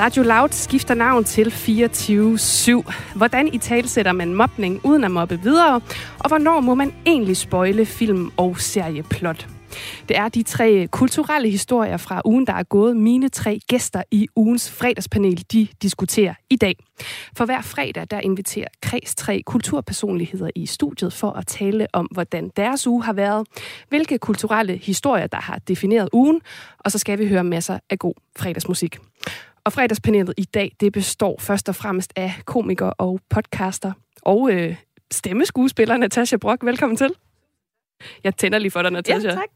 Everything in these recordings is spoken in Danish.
Radio Loud skifter navn til 24-7. Hvordan i talsætter man mobning uden at mobbe videre? Og hvornår må man egentlig spøjle film- og serieplot? Det er de tre kulturelle historier fra ugen, der er gået. Mine tre gæster i ugens fredagspanel, de diskuterer i dag. For hver fredag, der inviterer Kreds tre kulturpersonligheder i studiet for at tale om, hvordan deres uge har været, hvilke kulturelle historier, der har defineret ugen, og så skal vi høre masser af god fredagsmusik. Og fredagspanelet i dag, det består først og fremmest af komiker og podcaster og øh, stemmeskuespiller Natasha Brock. Velkommen til. Jeg tænder lige for dig, Natasha. Ja, tak.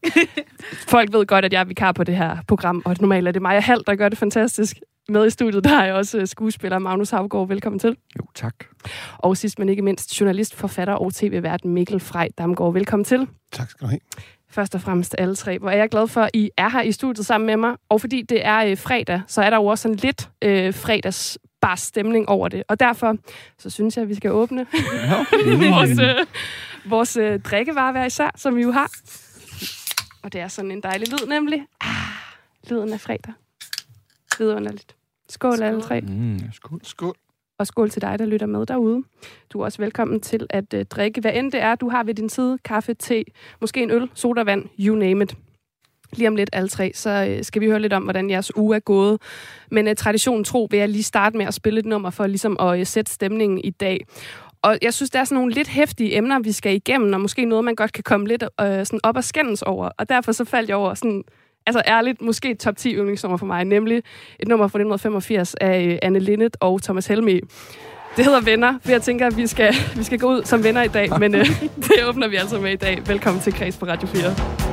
Folk ved godt, at jeg er vikar på det her program, og normalt er det mig og Hal, der gør det fantastisk. Med i studiet, der er jeg også øh, skuespiller Magnus Havgaard. Velkommen til. Jo, tak. Og sidst men ikke mindst, journalist, forfatter og tv-vært Mikkel Frej Damgaard. Velkommen til. Tak skal du have. Først og fremmest alle tre. Hvor er jeg glad for, at I er her i studiet sammen med mig. Og fordi det er øh, fredag, så er der jo også sådan lidt øh, fredags bare stemning over det. Og derfor så synes jeg, at vi skal åbne Ja. vores, øh, vores øh, drikkevarer hver især, som vi jo har. Og det er sådan en dejlig lyd nemlig. Ah, lyden af fredag. Vidunderligt. Skål, Skål alle tre. Mm, skål. Skål. Og skål til dig, der lytter med derude. Du er også velkommen til at øh, drikke, hvad end det er, du har ved din side. Kaffe, te, måske en øl, sodavand, you name it. Lige om lidt alle tre, så øh, skal vi høre lidt om, hvordan jeres uge er gået. Men øh, traditionen tro vil jeg lige starte med at spille et nummer for ligesom at øh, sætte stemningen i dag. Og jeg synes, der er sådan nogle lidt hæftige emner, vi skal igennem, og måske noget, man godt kan komme lidt øh, sådan op og skændes over. Og derfor så faldt jeg over sådan, altså ærligt, måske top 10 yndlingsnummer for mig, nemlig et nummer fra 1985 af øh, Anne Linnet og Thomas Helmi. Det hedder Venner, for jeg tænker, at vi skal, vi skal gå ud som venner i dag, men øh, det åbner vi altså med i dag. Velkommen til Kreds på Radio 4.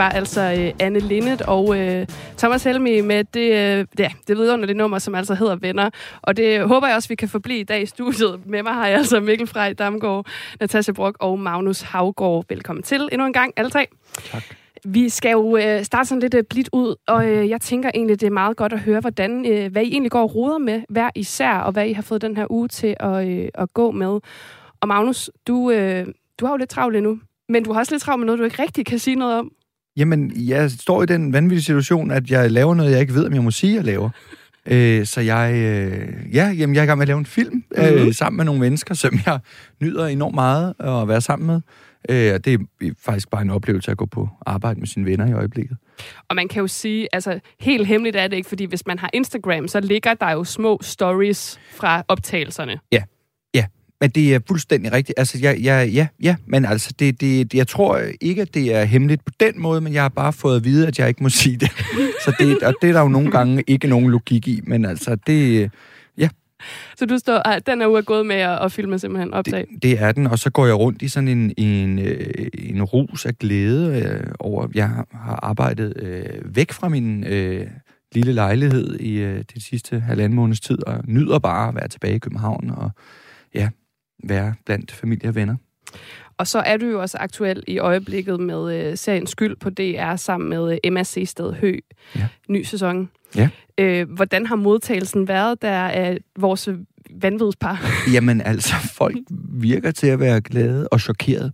var altså øh, Anne Linnet og øh, Thomas Helmi med det, øh, ja, det vidunderlige nummer, som altså hedder Venner. Og det håber jeg også, vi kan forblive i dag i studiet. Med mig har jeg altså Mikkel Frej Damgaard, Natasha Brock og Magnus Havgård. Velkommen til endnu en gang, alle tre. Tak. Vi skal jo øh, starte sådan lidt øh, blidt ud, og øh, jeg tænker egentlig, det er meget godt at høre, hvordan, øh, hvad I egentlig går og roder med hver især, og hvad I har fået den her uge til at, øh, at gå med. Og Magnus, du, øh, du har jo lidt travlt endnu, men du har også lidt travlt med noget, du ikke rigtig kan sige noget om. Jamen, jeg står i den vanvittige situation, at jeg laver noget, jeg ikke ved, om jeg må sige, jeg laver. Øh, så jeg, øh, ja, jamen, jeg er i gang med at lave en film mm-hmm. øh, Mhm. sammen med nogle mennesker, som jeg nyder enormt meget at være sammen med. Øh, og det er faktisk bare en oplevelse at gå på arbejde med sine venner i øjeblikket. Og man kan jo sige, altså helt hemmeligt er det ikke, fordi hvis man har Instagram, så ligger der jo små stories fra optagelserne. Men det er fuldstændig rigtigt. Altså, jeg, jeg, ja, ja, men altså, det, det, jeg tror ikke, at det er hemmeligt på den måde, men jeg har bare fået at vide, at jeg ikke må sige det. Så det, og det er der jo nogle gange ikke nogen logik i, men altså, det, Så du står, ah, den er ude gået med at, at filme simpelthen optag. Det, det er den, og så går jeg rundt i sådan en, en, øh, en rus af glæde øh, over, jeg har arbejdet øh, væk fra min øh, lille lejlighed i øh, det sidste halvanden måneds tid, og nyder bare at være tilbage i København og ja, være blandt familie og venner. Og så er du jo også aktuel i øjeblikket med øh, serien Skyld på DR sammen med øh, Emma Seested Hø. Ja. Ny sæson. Ja. Øh, hvordan har modtagelsen været der af vores vanvidspar? Jamen altså, folk virker til at være glade og chokeret,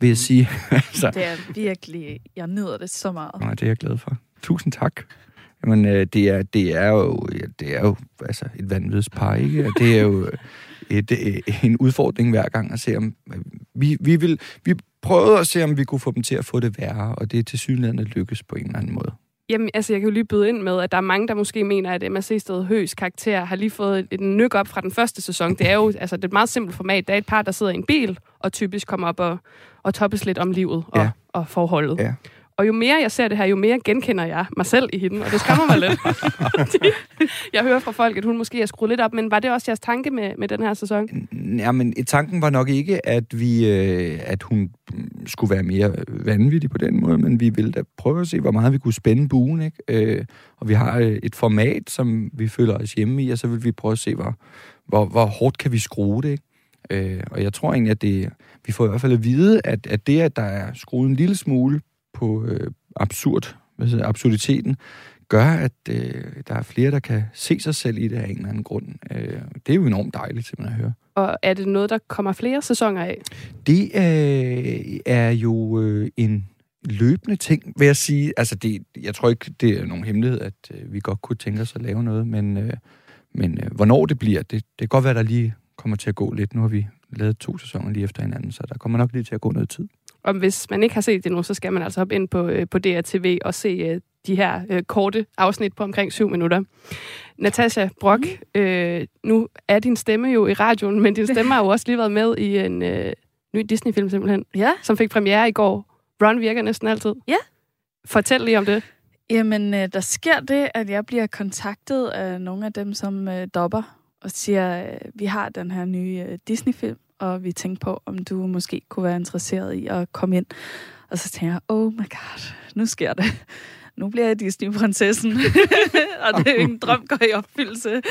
vil jeg sige. altså, Det er virkelig... Jeg nyder det så meget. Nej, det er jeg glad for. Tusind tak. Jamen, øh, det, er, det er jo, det er jo altså, et vanvidspar, ikke? Det er jo et, øh, en udfordring hver gang at se, om... Vi, vi, vil, vi prøvede at se, om vi kunne få dem til at få det værre, og det er til synligheden lykkes på en eller anden måde. Jamen, altså, jeg kan jo lige byde ind med, at der er mange, der måske mener, at Seested Høs karakter har lige fået et, et nyk op fra den første sæson. Det er jo altså, det er et meget simpelt format. Der er et par, der sidder i en bil, og typisk kommer op og, og toppes lidt om livet og, Ja. og forholdet. Ja. Og jo mere jeg ser det her, jo mere genkender jeg mig selv i hende, og det skræmmer mig lidt. Jeg hører fra folk, at hun måske er skruet lidt op, men var det også jeres tanke med, med den her sæson? Jamen, tanken var nok ikke, at vi, øh, at hun skulle være mere vanvittig på den måde, men vi ville da prøve at se, hvor meget vi kunne spænde buen, ikke? Øh, og vi har øh, et format, som vi føler os hjemme i, og så vil vi prøve at se, hvor, hvor, hvor hårdt kan vi skrue det, ikke? Øh, og jeg tror egentlig, at det, vi får i hvert fald at vide, at, at det, at der er skruet en lille smule på øh, absurd, hvad det, absurditeten, gør, at øh, der er flere, der kan se sig selv i det af en eller anden grund. Øh, det er jo enormt dejligt simpelthen at høre. Og er det noget, der kommer flere sæsoner af? Det øh, er jo øh, en løbende ting, vil jeg sige. Altså, det, jeg tror ikke, det er nogen hemmelighed, at øh, vi godt kunne tænke os at lave noget, men, øh, men øh, hvornår det bliver, det, det kan godt være, der lige kommer til at gå lidt. Nu har vi lavet to sæsoner lige efter hinanden, så der kommer nok lige til at gå noget tid. Og hvis man ikke har set det nu, så skal man altså hoppe ind på, øh, på DRTV og se øh, de her øh, korte afsnit på omkring syv minutter. Natasha Brock, øh, nu er din stemme jo i radioen, men din stemme har jo også lige været med i en øh, ny Disney-film simpelthen, Ja, som fik premiere i går. Ron virker næsten altid. Ja. Fortæl lige om det. jamen øh, der sker det, at jeg bliver kontaktet af nogle af dem, som øh, dopper og siger, øh, vi har den her nye øh, Disney-film, og vi tænker på, om du måske kunne være interesseret i at komme ind. Og så tænker jeg, oh my god, nu sker det. Nu bliver jeg Disney-prinsessen. og det er en drøm, går i opfyldelse.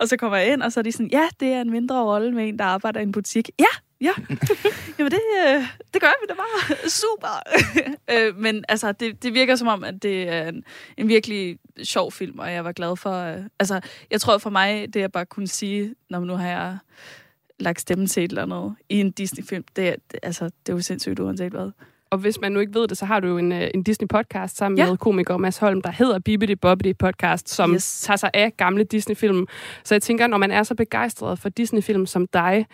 Og så kommer jeg ind, og så er de sådan, ja, det er en mindre rolle med en, der arbejder i en butik. Ja, ja. Jamen det, øh, det gør vi da bare. Super. øh, men altså, det, det virker som om, at det er en, en virkelig sjov film, og jeg var glad for... Øh, altså, jeg tror for mig, det jeg bare kunne sige, når nu har jeg lagt stemme til et eller andet i en Disney-film, det, er- det, altså, det er jo sindssygt uanset hvad. Og hvis man nu ikke ved det, så har du jo en, øh, en Disney-podcast sammen Ja. med komiker Mads Holm, der hedder Bibbidi Bobbidi Podcast, som yes. Yes. tager sig af gamle Disney-film. Så jeg tænker, når man er så begejstret for Disney-film som dig,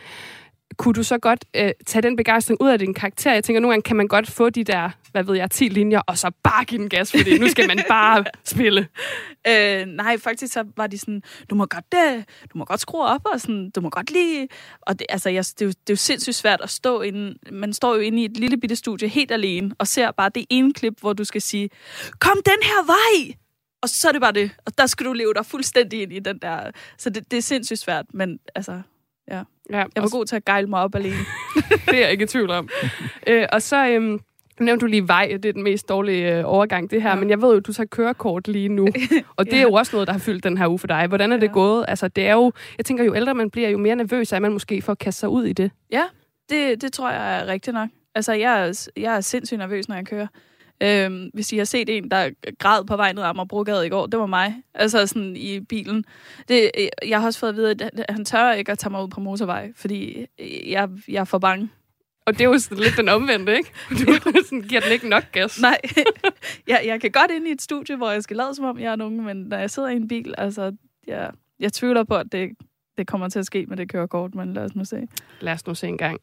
kunne du så godt øh, tage den begejstring ud af din karakter? Jeg tænker, nogle gange kan man godt få de der, hvad ved jeg, 10 linjer, og så bare give den gas, fordi nu skal man bare spille. Øh, nej, faktisk så var de sådan, du må godt, øh, du må godt skrue op, og sådan, du må godt lige... Og det, altså, jeg, det, er jo, det er jo sindssygt svært at stå inde... Man står jo inde i et lille bitte studie helt alene, og ser bare det ene klip, hvor du skal sige, kom den her vej! Og så er det bare det. Og der skal du leve dig fuldstændig ind i den der... Så det, det er sindssygt svært, men altså... Ja, Jeg var god til at gejle mig op alene. det er jeg ikke i tvivl om. øh, og så, øhm, Nu nævnte du lige vej, det er den mest dårlige øh, overgang, det her. Ja. Men jeg ved jo, du tager kørekort lige nu. Og det er jo også noget, der har fyldt den her uge for dig. Hvordan er det Ja. gået? Altså, det er jo... Jeg tænker, jo ældre man bliver, jo mere nervøs er man måske for at kaste sig ud i det. Ja, det, det tror jeg er rigtigt nok. Altså, jeg er, jeg er sindssygt nervøs, når jeg kører. Øhm, hvis I har set en, der græd på vej ned ad Amagerbrogade i går, det var mig. Altså sådan i bilen. Det, jeg har også fået at vide, at han tør ikke at tage mig ud på motorvej, fordi jeg, jeg er for bange. Og det er jo sådan lidt den omvendte, ikke? Du sådan, giver den ikke nok gas. Nej, jeg, jeg kan godt ind i et studie, hvor jeg skal lade som om, jeg er en unge, men når jeg sidder i en bil, altså, jeg, jeg tvivler på, at det, det kommer til at ske med det kørekort, men lad os nu se. Lad os nu se en gang.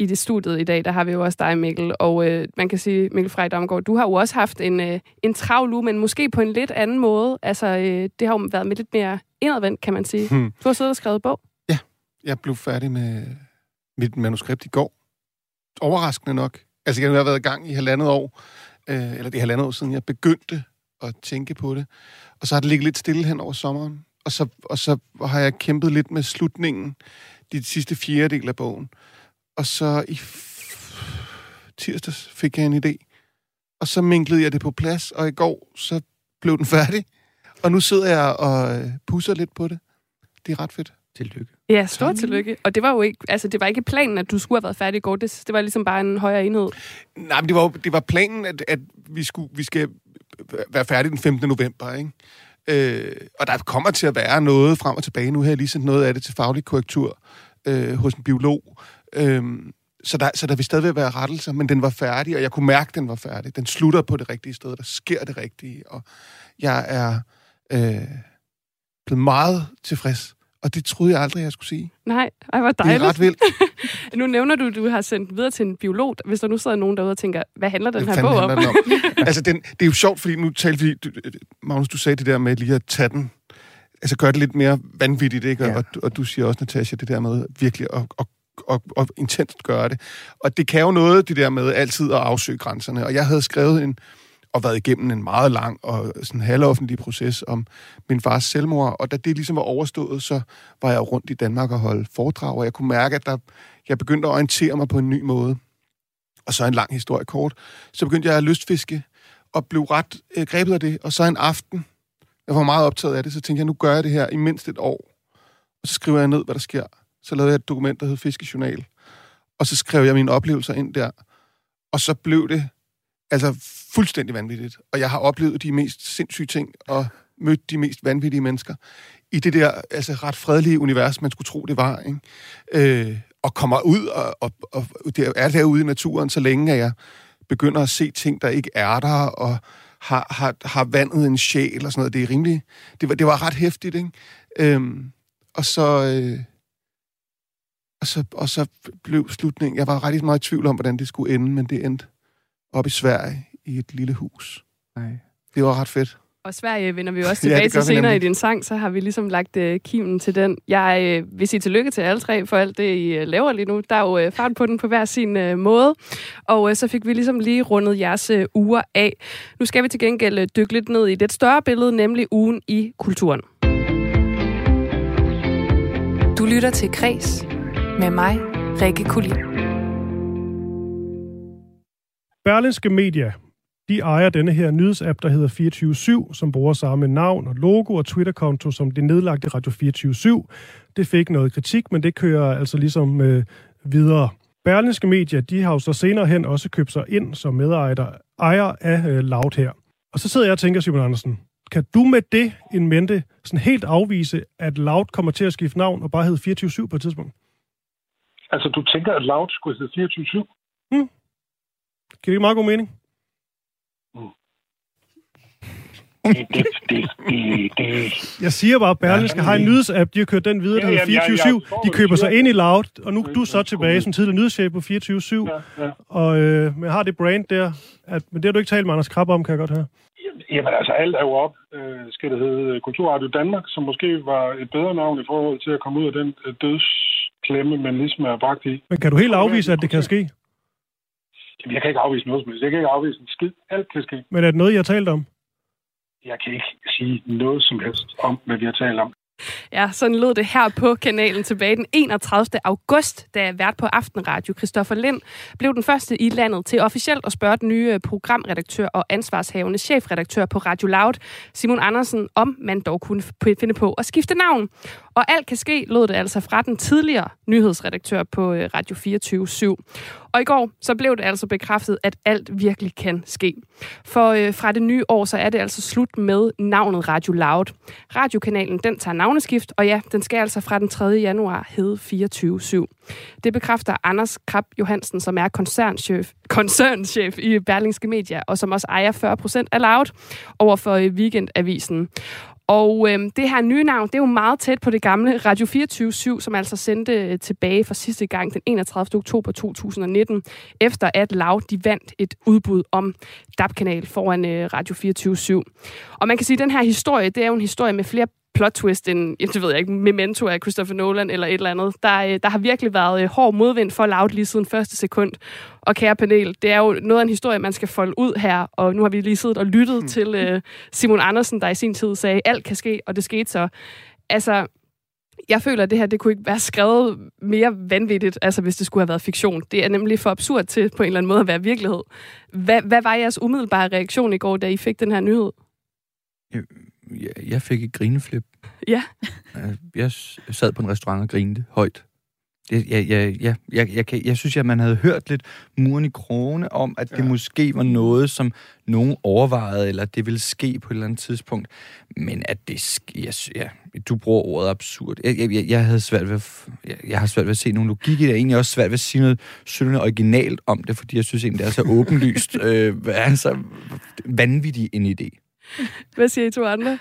I det studiet i dag, der har vi jo også dig, Mikkel. Og øh, man kan sige, Mikkel Frey Damgaard, du har jo også haft en, øh, en travl uge, men måske på en lidt anden måde. Altså, øh, det har jo været med lidt mere indadvendt, kan man sige. Hmm. Du har siddet og skrevet bog. Jeg blev færdig med mit manuskript i går. Overraskende nok. Altså, jeg har været i gang i halvandet år, øh, eller det er halvandet år siden, jeg begyndte at tænke på det. Og så har det ligget lidt stille hen over sommeren. Og så, og så har jeg kæmpet lidt med slutningen, de sidste fjerdedel af bogen. Og så i tirsdags fik jeg en idé. Og så minklede jeg det på plads, og i går så blev den færdig. Og nu sidder jeg og øh, pusser lidt på det. Det er ret fedt. Tillykke. Ja, stort tillykke. Og det var jo ikke, altså, det var ikke planen, at du skulle have været færdig i går. Det, det var ligesom bare en højere enhed. Nej, men det var, det var planen, at, at vi, skulle, vi skal være færdige den 15. november, ikke? Øh, og der kommer til at være noget frem og tilbage. Nu har jeg lige sendt noget af det til faglig korrektur øh, hos en biolog. Øh, så, der, så der vil stadigvæk være rettelser, men den var færdig, og jeg kunne mærke, at den var færdig. Den slutter på det rigtige sted, der sker det rigtige, og jeg er øh, blevet meget tilfreds. Og det troede jeg aldrig, jeg skulle sige. Nej, ej, hvor Det er dejligt. ret vildt. Nu nævner du, at du har sendt videre til en biolog. Hvis der nu sidder nogen derude og tænker, hvad handler den Hvad her bog om? den om? altså, den, det er jo sjovt, fordi nu talte vi... Du, Magnus, du sagde det der med lige at tage den. Altså, gøre det lidt mere vanvittigt, ikke? Ja. Og, og, og du siger også, Natasha, det der med virkelig at, at, og, og intenst gøre det. Og det kan jo noget, det der med altid at afsøge grænserne. Og jeg havde skrevet en og været igennem en meget lang og sådan halvoffentlig proces om min fars selvmord. Og da det ligesom var overstået, så var jeg rundt i Danmark og holdt foredrag, og jeg kunne mærke, at der, jeg begyndte at orientere mig på en ny måde. Og så en lang historie kort. Så begyndte jeg at lystfiske, og blev ret øh, grebet af det. Og så en aften, jeg var meget optaget af det, så tænkte jeg, nu gør jeg det her i mindst et år. Og så skriver jeg ned, hvad der sker. Så lavede jeg et dokument, der hed Fiskejournal. Og så skrev jeg mine oplevelser ind der. Og så blev det altså fuldstændig vanvittigt. Og jeg har oplevet de mest sindssyge ting, og mødt de mest vanvittige mennesker i det der altså, ret fredelige univers, man skulle tro, det var. Ikke? Øh, og kommer ud, og, og, og det er derude i naturen, så længe at jeg begynder at se ting, der ikke er der, og har, har, har vandet en sjæl og sådan noget. Det er rimelig... Det var, det var ret hæftigt, ikke? Øhm, og så... Øh, og så, og så blev slutningen... Jeg var ret meget i tvivl om, hvordan det skulle ende, men det endte op i Sverige i et lille hus. Nej. Det var ret fedt. Og Sverige vender vi jo også Ja, tilbage gør til senere i din sang, så har vi ligesom lagt øh, kimen til den. Jeg øh, vil sige tillykke til alle tre for alt det, I øh, laver lige nu. Der er jo øh, fart på den på hver sin øh, måde. Og øh, så fik vi ligesom lige rundet jeres øh, uger af. Nu skal vi til gengæld øh, dykke lidt ned i det større billede, nemlig ugen i kulturen. Du lytter til Græs med mig, Rikke Kulin. Berlinske Media, de ejer denne her nyhedsapp, der hedder 24-7, som bruger samme navn og logo og Twitter-konto som det nedlagte Radio 24-7. Det fik noget kritik, men det kører altså ligesom øh, videre. Berlinske Media, de har jo så senere hen også købt sig ind som medejer ejer af øh, Loud her. Og så sidder jeg og tænker, Simon Andersen, kan du med det en mente sådan helt afvise, at Loud kommer til at skifte navn og bare hedde 24-7 på et tidspunkt? Altså, du tænker, at Loud skulle hedde 24-7? Giver det meget god mening? Det, det, det, det, det, Jeg siger bare, at Berlingske har en nyhedsapp, de har kørt den videre, der hedder jamen, jeg- jeg 24-7. forstår, De køber sig ind i Loud, og nu Det- du er så tilbage som tidligere nyhedschef på 24-7. ja, ja. Og øh, men har det brand der, at, men det har du ikke talt med Anders Krabbe om, kan jeg godt høre. Jamen altså, alt er jo op. Øh, skal det hedde Kulturradio Danmark, som måske var et bedre navn i forhold til at komme ud af den øh, dødsklemme, man ligesom er bragt i. Men kan du helt afvise, at det kan ske? Jamen, jeg kan ikke afvise noget som helst. Jeg kan ikke afvise en skid. Alt kan ske. Men er det noget, I har talt om? Jeg kan ikke sige noget som helst om, hvad vi har talt om. Ja, sådan lød det her på kanalen tilbage den 31. august, da vært på Aftenradio Christoffer Lind blev den første i landet til officielt at spørge den nye programredaktør og ansvarshavende chefredaktør på Radio Loud, Simon Andersen, om man dog kunne finde på at skifte navn. Og alt kan ske, lød det altså fra den tidligere nyhedsredaktør på øh, Radio 24 /7. Og i går så blev det altså bekræftet, at alt virkelig kan ske. For øh, fra det nye år, så er det altså slut med navnet Radio Loud. Radiokanalen, den tager navneskift, og ja, den skal altså fra den 3. januar hedde 24-7. Det bekræfter Anders Krab Johansen, som er koncernchef, koncernchef i Berlingske Media, og som også ejer 40 procent af Loud over for øh, Weekendavisen. Og øh, det her nye navn, det er jo meget tæt på det gamle Radio 24 som altså sendte øh, tilbage for sidste gang den 31. oktober 2019, efter at Loud de vandt et udbud om DAB-kanal foran øh, Radio 24 Og man kan sige, at den her historie, det er jo en historie med flere plot twist end, det ved jeg ikke, Memento af Christopher Nolan eller et eller andet. Der, øh, der har virkelig været øh, hård modvind for Loud lige siden første sekund. Og kære panel, det er jo noget af en historie, man skal folde ud her, og nu har vi lige siddet og lyttet mm. til øh, Simon Andersen, der i sin tid sagde, alt kan ske, og det skete så. Altså, jeg føler, at det her det kunne ikke være skrevet mere vanvittigt, altså hvis det skulle have været fiktion. Det er nemlig for absurd til på en eller anden måde at være virkelighed. Hvad, hvad var jeres umiddelbare reaktion i går, da I fik den her nyhed? Jeg, jeg fik et grineflip. Ja. Jeg sad på en restaurant og grinede højt. Jeg, jeg, jeg, jeg, jeg, jeg, kan, jeg synes, at man havde hørt lidt muren i krone om, at det Ja. måske var noget, som nogen overvejede, eller det ville ske på et eller andet tidspunkt. Men at det jeg, ja, du bruger ordet absurd. Jeg, jeg, jeg, jeg havde svært ved jeg, jeg har svært ved at se nogen logik i det. Jeg har egentlig også svært ved at sige noget synderligt originalt om det, fordi jeg synes egentlig, det er så åbenlyst. øh, altså, vanvittig en idé. Hvad siger I to andre?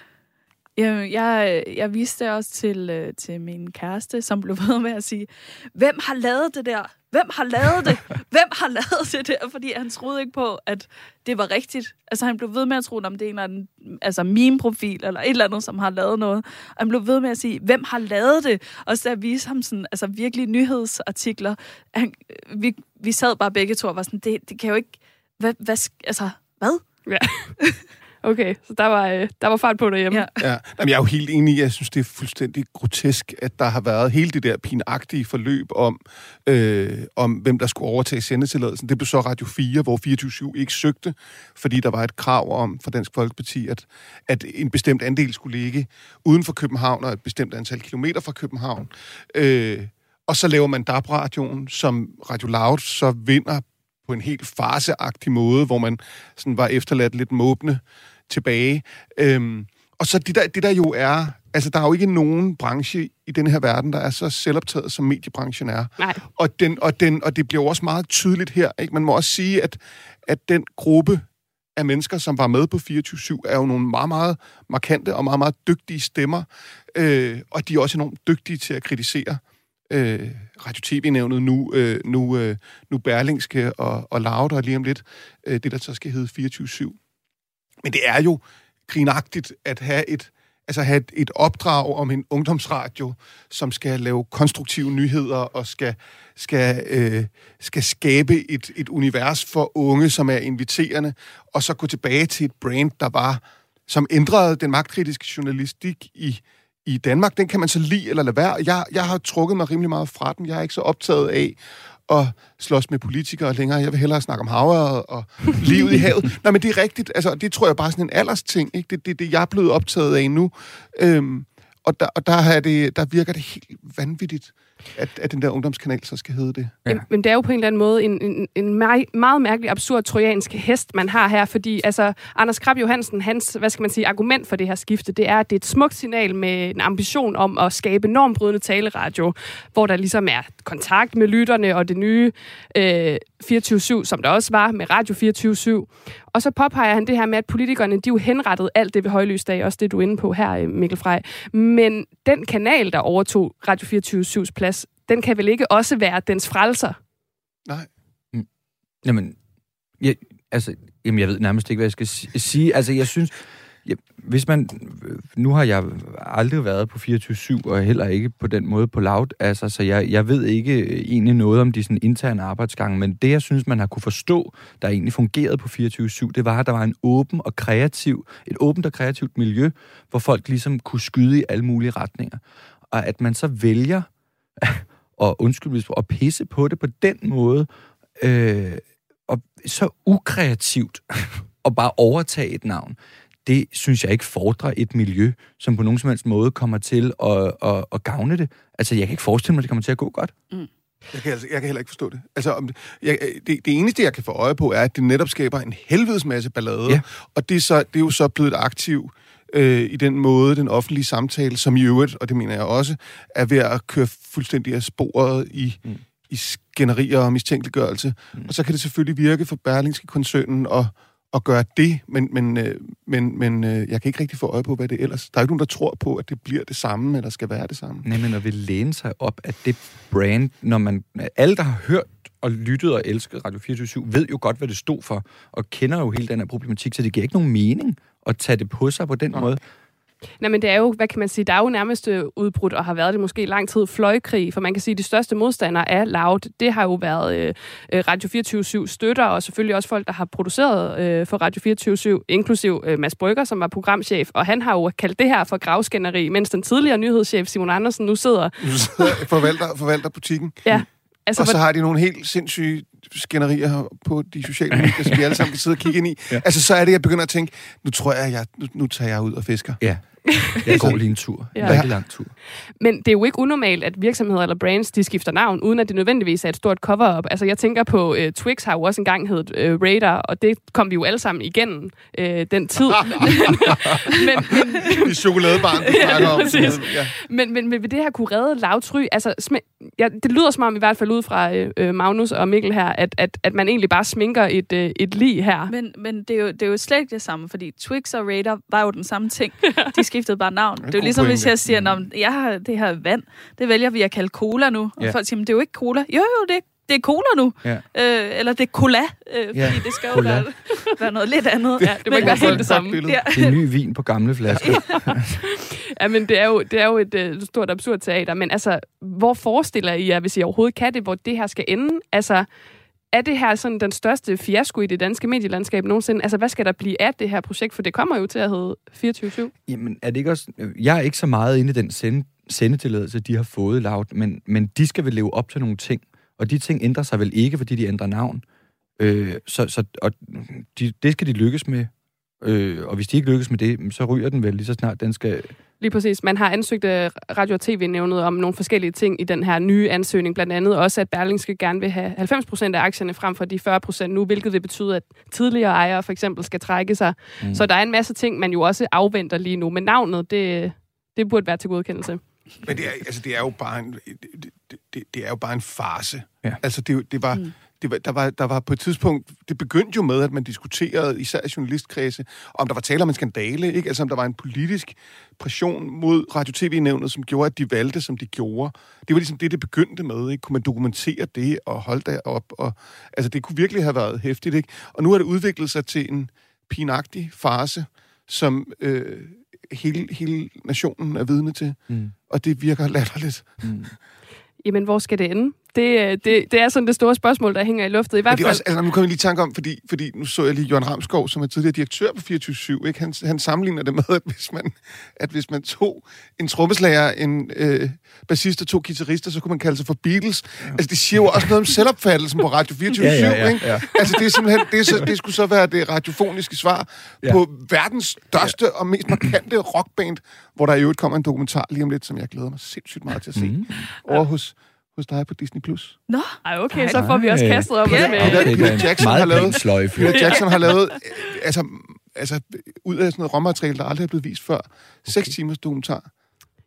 Jamen, jeg, jeg viste det også til, øh, til min kæreste, som blev ved med at sige, hvem har lavet det der? Hvem har lavet det? Hvem har lavet det der? Fordi han troede ikke på, at det var rigtigt. Altså, han blev ved med at tro, om det er en eller anden altså, meme-profil eller et eller andet, som har lavet noget. Og han blev ved med at sige, hvem har lavet det? Og så jeg viste ham sådan, altså virkelig nyhedsartikler. Han, vi, vi sad bare begge to og var sådan, det, det kan jo ikke... Hvad, hvad, altså, hvad? Okay, så der var, øh, der var fart på derhjemme. Ja. Ja, Jamen, jeg er jo helt enig. Jeg synes, det er fuldstændig grotesk, at der har været hele det der pinagtige forløb om, øh, om hvem der skulle overtage sendetilladelsen. Det blev så Radio 4, hvor 24 ikke søgte, fordi der var et krav om fra Dansk Folkeparti, at, at en bestemt andel skulle ligge uden for København og et bestemt antal kilometer fra København. Øh, og så laver man DAB-radioen, som Radio Loud så vinder på en helt farseagtig måde, hvor man sådan var efterladt lidt måbne tilbage. Øhm, og så det der, det der jo er, altså der er jo ikke nogen branche i den her verden, der er så selvoptaget, som mediebranchen er. Nej. Og, den, og, den, og det bliver jo også meget tydeligt her. Ikke? Man må også sige, at, at den gruppe af mennesker, som var med på 24-7, er jo nogle meget, meget markante og meget, meget dygtige stemmer. Øh, og de er også enormt dygtige til at kritisere øh, Radio TV-nævnet nu, øh, nu, øh, nu Berlingske og, og Loud, og lige om lidt øh, det, der så skal hedde 24-7. Men det er jo grinagtigt at have et, altså have et, et opdrag om en ungdomsradio, som skal lave konstruktive nyheder og skal, skal, øh, skal skabe et, et univers for unge, som er inviterende, og så gå tilbage til et brand, der var, som ændrede den magtkritiske journalistik i, i Danmark. Den kan man så lide eller lade være. Jeg, jeg har trukket mig rimelig meget fra den. Jeg er ikke så optaget af at slås med politikere længere. Jeg vil hellere snakke om havet og livet i havet. Nej, men det er rigtigt. Altså, det tror jeg bare er sådan en aldersting. Ikke? Det er det, det, jeg er blevet optaget af nu. Øhm, og der, og der, er det, der virker det helt vanvittigt, at, at den der ungdomskanal så skal hedde det. Ja. Ja. Men det er jo på en eller anden måde en, en, en meget, meget mærkelig, absurd trojansk hest, man har her, fordi altså, Anders Krab Johansen, hans, hvad skal man sige, argument for det her skifte, det er, at det er et smukt signal med en ambition om at skabe normbrydende taleradio, hvor der ligesom er kontakt med lytterne og det nye øh, 24-7, som der også var med Radio 24-7. Og så påpeger han det her med, at politikerne, de jo henrettet alt det ved højlysdag, også det du er inde på her, øh, Mikkel Frej. Men den kanal, der overtog Radio 24-7's plads, den kan vel ikke også være dens frelser? Nej. Jamen, jeg, altså, jamen, jeg ved nærmest ikke, hvad jeg skal si- sige. Altså, jeg synes, ja, hvis man... Nu har jeg aldrig været på 24-7, og heller ikke på den måde på Loud. Altså, så jeg, jeg ved ikke øh, egentlig noget om de sådan, interne arbejdsgange, men det, jeg synes, man har kunne forstå, der egentlig fungerede på 24-7, det var, at der var en åben og kreativ, et åbent og kreativt miljø, hvor folk ligesom kunne skyde i alle mulige retninger. Og at man så vælger, og undskyld, hvis- at pisse på det på den måde, øh, og så ukreativt, og bare overtage et navn, det synes jeg ikke fordrer et miljø, som på nogen som helst måde kommer til at, at, at gavne det. Altså, jeg kan ikke forestille mig, at det kommer til at gå godt. Jeg kan, altså, jeg kan heller ikke forstå det. Altså, om det, jeg, det, det eneste, jeg kan få øje på, er, at det netop skaber en helvedes masse ballade. Ja. Og det er, så, det er jo så blevet et aktiv øh, i den måde, den offentlige samtale, som i øvrigt, og det mener jeg også, er ved at køre fuldstændig af sporet i, mm. i skænderier og mistænkeliggørelse. Mm. Og så kan det selvfølgelig virke for Berlingske koncernen og at gøre det, men, men, øh, men, men øh, jeg kan ikke rigtig få øje på, hvad det ellers... Der er ikke nogen, der tror på, at det bliver det samme, eller skal være det samme. Nej, men at vil læne sig op af det brand, når man... Alle, der har hørt og lyttet og elsket Radio 24 ved jo godt, hvad det stod for, og kender jo hele den her problematik, så det giver ikke nogen mening at tage det på sig på den måde. Nej, men det er jo, hvad kan man sige, der er jo nærmest øh, udbrudt, og har været det måske lang tid, fløjkrig, for man kan sige, at de største modstandere af Loud, det har jo været øh, øh, Radio 24 støtter, og selvfølgelig også folk, der har produceret øh, for Radio 24 inklusiv øh, Mads Brygger, som var programchef, og han har jo kaldt det her for gravskænderi, mens den tidligere nyhedschef Simon Andersen nu sidder, forvalter, forvalter butikken. ja, altså, og så har de nogle helt sindssyge skænderier på de sociale medier, som vi alle sammen kan sidde og kigge ind i. Ja. Altså, så er det, jeg begynder at tænke, nu tror jeg, jeg nu, nu tager jeg ud og fisker. Ja. Jeg går lige en tur. En Ja. rigtig lang tur. Men det er jo ikke unormalt, at virksomheder eller brands, de skifter navn, uden at det nødvendigvis er et stort cover-up. Altså, jeg tænker på, uh, Twix har jo også engang heddet uh, Radar, og det kom vi jo alle sammen igennem uh, den tid. men, men, I chokoladebarn, du Ja, om. præcis. Ja. men, men, men vil det her kunne redde Louds ry? Altså, smi- ja, det lyder som om, i hvert fald ud fra øh, øh, Magnus og Mikkel her, at, at, at man egentlig bare sminker et, øh, et lig her. Men, men det, er jo, det er jo slet ikke det samme, fordi Twix og Radar var jo den samme ting. De skiftede bare navn. Det er jo ligesom, hvis pointe. jeg siger, at jeg har det her vand, det vælger vi at kalde cola nu. Og Ja. folk siger, men det er jo ikke cola. Jo, jo, det er, det er cola nu. Ja. Øh, eller det er cola, øh, fordi Ja, det skal jo være, være noget lidt andet. Ja, det må ikke være helt det samme. Ja. Det er ny vin på gamle flasker. Ja, men det er jo, det er jo et øh, stort absurd teater. Men altså, hvor forestiller I jer, hvis I overhovedet kan det, hvor det her skal ende? Altså, er det her sådan den største fiasko i det danske medielandskab nogensinde? Altså, hvad skal der blive af det her projekt? For det kommer jo til at hedde 24 Jamen, er det ikke også... Øh, jeg er ikke så meget inde i den sende, sendetilladelse, de har fået Loud, men, men de skal vel leve op til nogle ting. Og de ting ændrer sig vel ikke, fordi de ændrer navn. Øh, så så og mm, de, det skal de lykkes med. Øh, og hvis de ikke lykkes med det, så ryger den vel lige så snart den skal... Lige præcis. Man har ansøgt øh, Radio- og TV-nævnet om nogle forskellige ting i den her nye ansøgning. Blandt andet også, at Berlingske gerne vil have 90 procent af aktierne frem for de 40 procent nu, hvilket vil betyde, at tidligere ejere for eksempel skal trække sig. Mm. Så der er en masse ting, man jo også afventer lige nu. Men navnet, det, det burde være til godkendelse. Men det er, altså, det er jo bare en, det, det- det, er jo bare en farse. Ja. Altså, det, det var... Mm. Det var, der, var, der var på et tidspunkt, det begyndte jo med, at man diskuterede, især i journalistkredse, om der var tale om en skandale, ikke? Altså om der var en politisk pression mod Radio-TV-nævnet, som gjorde, at de valgte, som de gjorde. Det var ligesom det, det begyndte med, ikke? Kunne man dokumentere det og holde det op? Og, altså, det kunne virkelig have været hæftigt, ikke? Og nu har det udviklet sig til en pinagtig farse, som øh, hele, hele nationen er vidne til. Mm. Og det virker latterligt. Mm. Jamen, hvor skal det ende? Det, øh, det, det er sådan det store spørgsmål, der hænger i luftet. I hvert er fald... også, altså, nu kommer jeg lige i tanke om, fordi, fordi nu så jeg lige Jørgen Ramskov, som er tidligere direktør på 24 ikke? Han, han sammenligner det med, at hvis man, at hvis man tog en trommeslager, en øh, bassist og to guitarister, så kunne man kalde sig for Beatles. Altså, det siger jo også noget om selvopfattelsen på Radio 24 Ja, ja, ja, ikke? ja. Altså, det er simpelthen, det, er så, det skulle så være det radiofoniske svar Ja. ja. på verdens største og mest markante rockband, hvor der i øvrigt kommer en dokumentar lige om lidt, som jeg glæder mig sindssygt meget til at se. Mm. Over hos, hos dig på Disney+. Plus. Nå, Ej, okay, så får vi også kastet op Ja. med... Peter- Det er Peter en Jackson har lavet-. Peter Jackson har lavet, altså, altså ud af sådan noget råmateriale, der aldrig er blevet vist før. Seks timers dokumentar.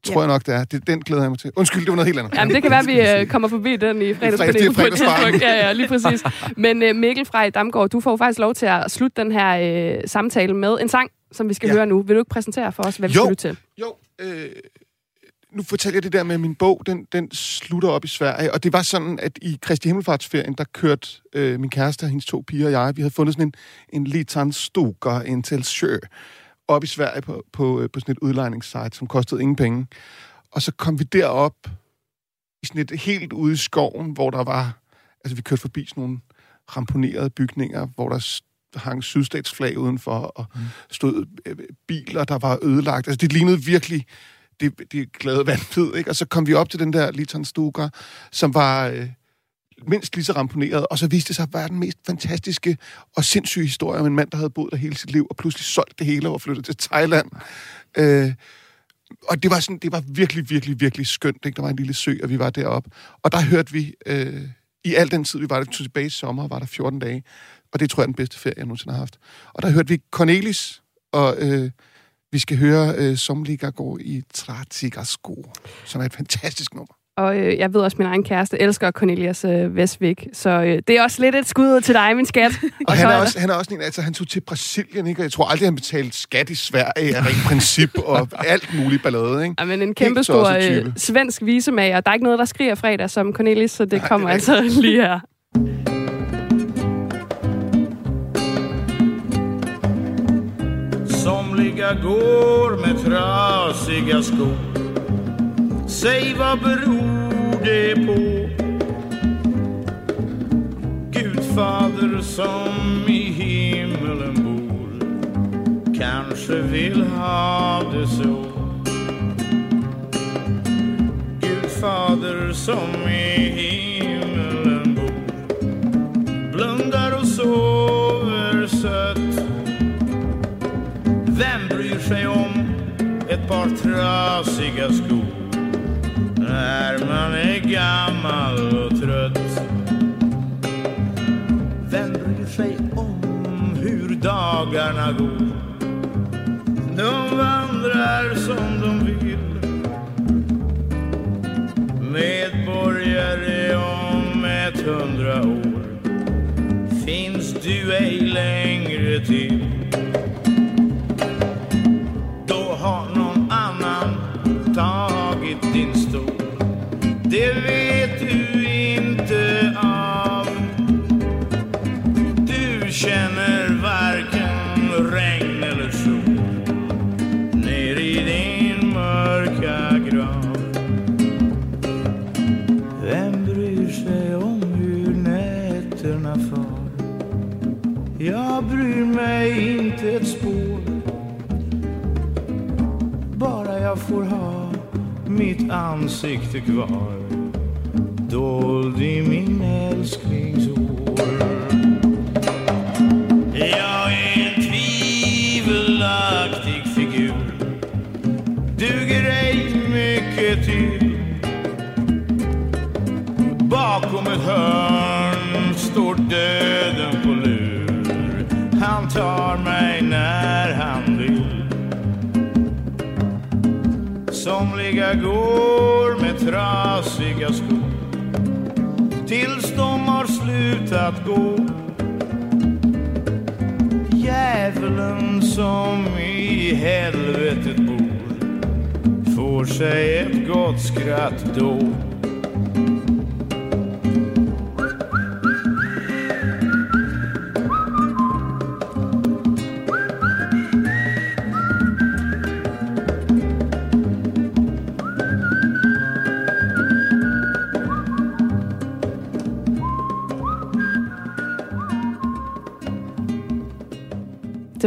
Tror Ja. jeg nok, det er. Det, den glæder jeg mig til. Undskyld, det var noget helt andet. Jamen, det kan være, at vi øh, kommer forbi den i fredagspanelet på et tidspunkt. Ja, ja, lige præcis. Men øh, Mikkel Frej Damgaard, du får faktisk lov til at slutte den her øh, samtale med en sang, som vi skal Ja. høre nu. Vil du ikke præsentere for os, hvad vi Jo. skal lytte til? Jo, øh, nu fortæller jeg det der med, min bog, den, den slutter op i Sverige. Og det var sådan, at i Kristi Himmelfartsferien, der kørte øh, min kæreste og hendes to piger og jeg, vi havde fundet sådan en, en liten stukker, en til sjø. op i Sverige på, på, øh, på sådan et udlejningssite, som kostede ingen penge. Og så kom vi derop i sådan et helt ude i skoven, hvor der var... Altså, vi kørte forbi sådan nogle ramponerede bygninger, hvor der hang sydstatsflag udenfor, og mm. stod øh, biler, der var ødelagt. Altså, det lignede virkelig de, de glade vanvid, ikke? Og så kom vi op til den der Liton Stuka, som var øh, mindst lige så ramponeret, og så viste det sig at være den mest fantastiske og sindssyge historie om en mand, der havde boet der hele sit liv, og pludselig solgt det hele og flyttet til Thailand. Øh, og det var, sådan, det var virkelig, virkelig, virkelig skønt. Ikke? Der var en lille sø, og vi var deroppe. Og der hørte vi, øh, i al den tid, vi var der tilbage i sommer, var der 14 dage. Og det tror jeg er den bedste ferie, jeg nogensinde har haft. Og der hørte vi Cornelis, og øh, vi skal høre øh, Somliga gå i Tratigasko, som er et fantastisk nummer. Og øh, jeg ved også, at min egen kæreste elsker Cornelius øh, Vestvik. Så øh, det er også lidt et skud ud til dig, min skat. Og han er, også, han er også en, altså han tog til Brasilien, ikke? Og jeg tror aldrig, han betalte skat i Sverige af rent princip og alt muligt ballade, ikke? Ja, men en kæmpe stor øh, svensk visemager. Der er ikke noget, der skriger fredag som Cornelis, så det Nej, kommer det altså lige her. Somliga går med trasiga skor Säg vad beror det på? Gudfader som i himmelen bor Kanske vill ha det så Gudfader som i himmelen par trasiga skor när man är gammal och trött? Vem bryr sig om hur dagarna går? De vandrar som de vill Medborgare om ett hundra år finns du ej längre till Det vet du inte av. Du känner varken regn eller sol ner i din mörka grav. Vem bryr sig om hur nätterna far? Jag bryr mig inte ett spår bara jag får ha mitt ansikte kvar hörn står döden på lur Han tar mig när han vill Somliga går med trasiga skor tills de har slutat gå. Djävulen som i helvetet bor får sig ett gott skratt då.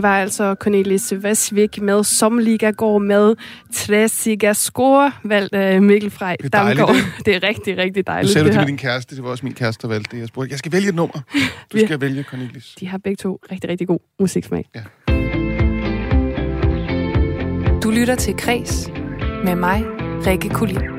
Var altså Cornelis Vesvik med Somliga går med Tresiga Score, valgt af Mikkel Frej Det er dejligt, Damgaard. Det er rigtig, rigtig dejligt. sagde du det det med din kæreste. Det var også min kæreste, der valgte det. Jeg spurgte, jeg skal vælge et nummer. Du Ja. skal vælge Cornelis. De har begge to rigtig, rigtig god musiksmag. Du lytter til Græs med mig, Rikke Kulin.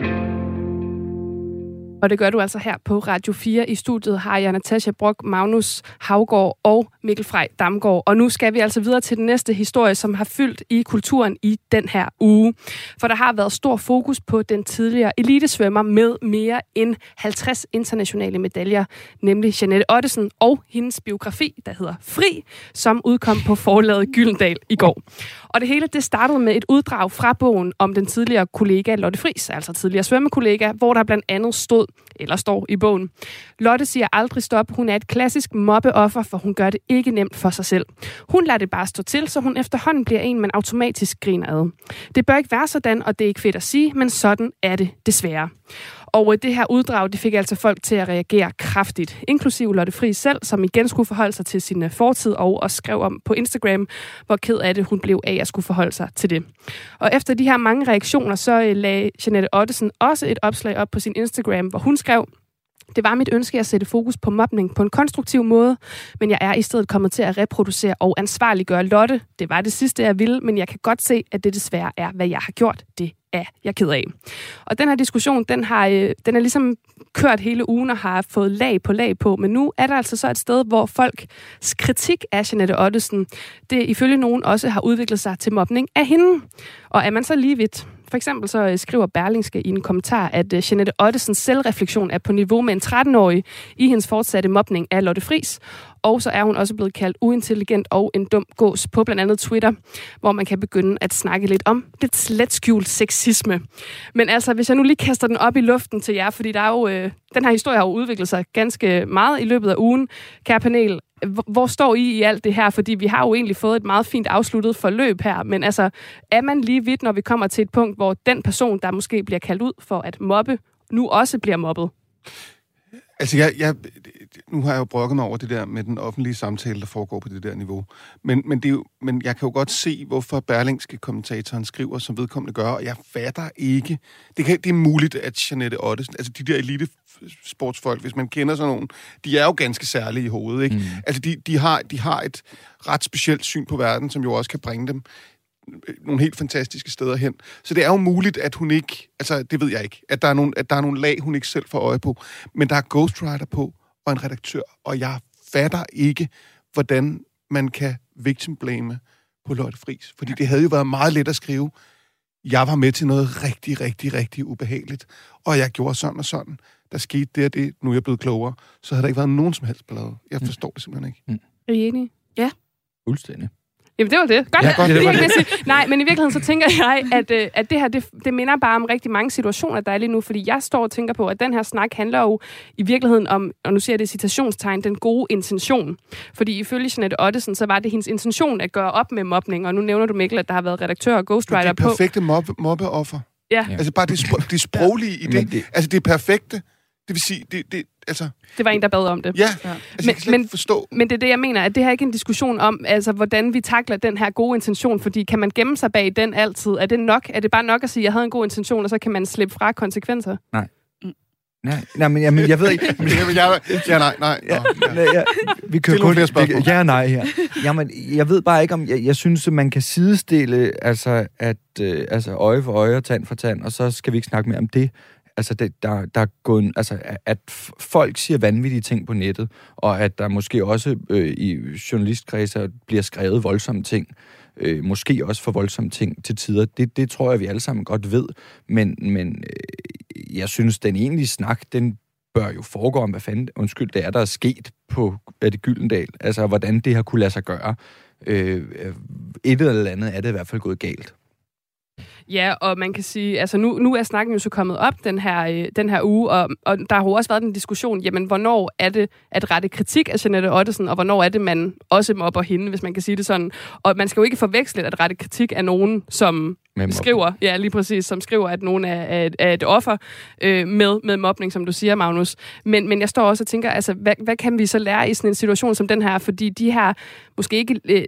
Og det gør du altså her på Radio 4. I studiet har jeg Natasha Brock, Magnus Havgård og Mikkel Frej Damgaard. Og nu skal vi altså videre til den næste historie, som har fyldt i kulturen i den her uge. For der har været stor fokus på den tidligere elitesvømmer med mere end 50 internationale medaljer, nemlig Janette Ottesen og hendes biografi, der hedder Fri, som udkom på forlaget Gyldendal i går. Og det hele det startede med et uddrag fra bogen om den tidligere kollega Lotte Fris, altså tidligere svømmekollega, hvor der blandt andet stod, eller står i bogen. Lotte siger aldrig stop. Hun er et klassisk mobbeoffer, for hun gør det ikke nemt for sig selv. Hun lader det bare stå til, så hun efterhånden bliver en, man automatisk griner ad. Det bør ikke være sådan, og det er ikke fedt at sige, men sådan er det desværre. Og øh, det her uddrag, det fik altså folk til at reagere kraftigt, inklusiv Lotte Fri selv, som igen skulle forholde sig til sin øh, fortid og også skrev om på Instagram, hvor ked af det hun blev af at skulle forholde sig til det. Og efter de her mange reaktioner, så øh, lagde Jeanette Ottesen også et opslag op på sin Instagram, hvor hun skrev, det var mit ønske at sætte fokus på mobning på en konstruktiv måde, men jeg er i stedet kommet til at reproducere og ansvarliggøre Lotte. Det var det sidste, jeg ville, men jeg kan godt se, at det desværre er, hvad jeg har gjort. Det er jeg ked af. Og den her diskussion, den har, øh, den er ligesom kørt hele ugen og har fået lag på lag på, men nu er der altså så et sted, hvor folks kritik af Jeanette Ottesen, det ifølge nogen også har udviklet sig til mobning af hende. Og er man så lige vidt, for eksempel så øh, skriver Berlingske i en kommentar, at øh, Jeanette Ottesens selvreflektion er på niveau med en 13-årig i hendes fortsatte mobning af Lotte Fris. Og så er hun også blevet kaldt uintelligent og en dum gås på blandt andet Twitter, hvor man kan begynde at snakke lidt om lidt slet skjult sexisme. Men altså, hvis jeg nu lige kaster den op i luften til jer, fordi der er jo, øh, den her historie har jo udviklet sig ganske meget i løbet af ugen. Kære panel, hvor- står I i alt det her? Fordi vi har jo egentlig fået et meget fint afsluttet forløb her, men altså, er man lige vidt, når vi kommer til et punkt, hvor den person, der måske bliver kaldt ud for at mobbe, nu også bliver mobbet? Altså, jeg, jeg, nu har jeg jo brokket mig over det der med den offentlige samtale, der foregår på det der niveau. Men, men, det er jo, men jeg kan jo godt se, hvorfor Berlingske kommentatoren skriver, som vedkommende gør, og jeg fatter ikke. Det, kan, det er muligt, at Jeanette Ottesen, altså de der elite sportsfolk, hvis man kender sådan nogen, de er jo ganske særlige i hovedet, ikke? Mm. Altså, de, de, har, de har et ret specielt syn på verden, som jo også kan bringe dem nogle helt fantastiske steder hen. Så det er jo muligt, at hun ikke, altså det ved jeg ikke, at der er nogle, at der er nogle lag, hun ikke selv får øje på, men der er ghostwriter på, og en redaktør, og jeg fatter ikke, hvordan man kan victim blame på Lotte Friis. Fordi det havde jo været meget let at skrive, jeg var med til noget rigtig, rigtig, rigtig ubehageligt, og jeg gjorde sådan og sådan. Der skete det og det, nu er jeg blevet klogere, så havde der ikke været nogen som helst ballade. Jeg forstår det simpelthen ikke. Er I enige? Fuldstændig. Jamen, det var det. Godt. Ja, godt, det det var det. det. Nej, men i virkeligheden så tænker jeg, at, øh, at det her, det, det minder bare om rigtig mange situationer, der er lige nu, fordi jeg står og tænker på, at den her snak handler jo i virkeligheden om, og nu siger jeg det i citationstegn, den gode intention. Fordi ifølge Jeanette Ottesen, så var det hendes intention at gøre op med mobning, og nu nævner du, Mikkel, at der har været redaktør og Det ghostwriter er på. perfekte mobbe, mobbeoffer. Ja, Altså bare det, spro- det sproglige i Men det. det- Altså det er perfekte. Det vil sige, det, det, altså, det var en, der bad om det. ja, altså, Men- jeg kan slet men- forstå. Men det er det, jeg mener, at det her er ikke en diskussion om, altså, hvordan vi takler den her gode intention, fordi kan man gemme sig bag den altid? Er det nok? Er det bare nok at sige, at jeg havde en god intention, og så kan man slippe fra konsekvenser? Nej, nej men, jamen, jeg ved ikke... Jamen, jeg, ja, nej, nej. Ja, Nå, ja. ja. Ja, vi kører kun... spørgsmål. Ja nej her. Jamen, jeg ved bare ikke, om... Jeg, jeg synes, at man kan sidestille, altså, at, øh, altså øje for øje og tand for tand, og så skal vi ikke snakke mere om det. Altså, det, der, der er gået, altså, at folk siger vanvittige ting på nettet, og at der måske også øh, i journalistkredser bliver skrevet voldsomme ting, øh, måske også for voldsomme ting til tider. Det, det tror jeg, vi alle sammen godt ved. Men, men øh, jeg synes, den egentlige snak, den bør jo foregå om, hvad fanden, undskyld, det er, der er sket på er det Gyldendal. Altså, hvordan det har kunne lade sig gøre. Øh, øh, et eller andet er det i hvert fald gået galt. Ja, og man kan sige, altså nu, nu er snakken jo så kommet op den her, øh, den her uge, og, og der har jo også været en diskussion, jamen hvornår er det at rette kritik af Jeanette Ottesen, og hvornår er det, man også mobber hende, hvis man kan sige det sådan. Og man skal jo ikke forveksle at rette kritik af nogen, som med skriver, ja lige præcis, som skriver, at nogen er, er, er et offer øh, med, med mobning, som du siger, Magnus. Men, men jeg står også og tænker, altså, hvad, hvad kan vi så lære i sådan en situation som den her? Fordi de her, måske ikke øh,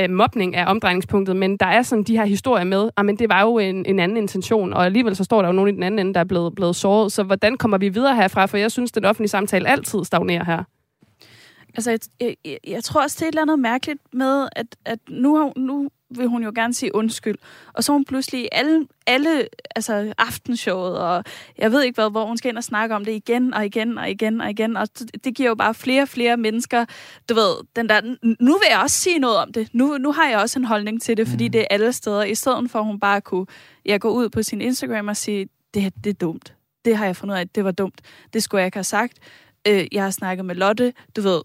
øh, mobning er omdrejningspunktet, men der er sådan de her historier med, ah, men det var jo en, en anden intention, og alligevel så står der jo nogen i den anden ende, der er blevet, blevet såret. Så hvordan kommer vi videre herfra? For jeg synes, den offentlige samtale altid stagnerer her. Altså, jeg, jeg, jeg, jeg tror også, det er et eller andet mærkeligt med, at, at nu, har, nu vil hun jo gerne sige undskyld. Og så hun pludselig alle, alle altså aftenshowet, og jeg ved ikke hvad, hvor hun skal ind og snakke om det igen og igen og igen og igen. Og det, giver jo bare flere og flere mennesker, du ved, den der, "N- nu vil jeg også sige noget om det. Nu, nu har jeg også en holdning til det, fordi det er alle steder. I stedet for, at hun bare kunne ja, gå ud på sin Instagram og sige, det her, det er dumt. Det har jeg fundet ud af, det var dumt. Det skulle jeg ikke have sagt. Øh, jeg har snakket med Lotte, du ved,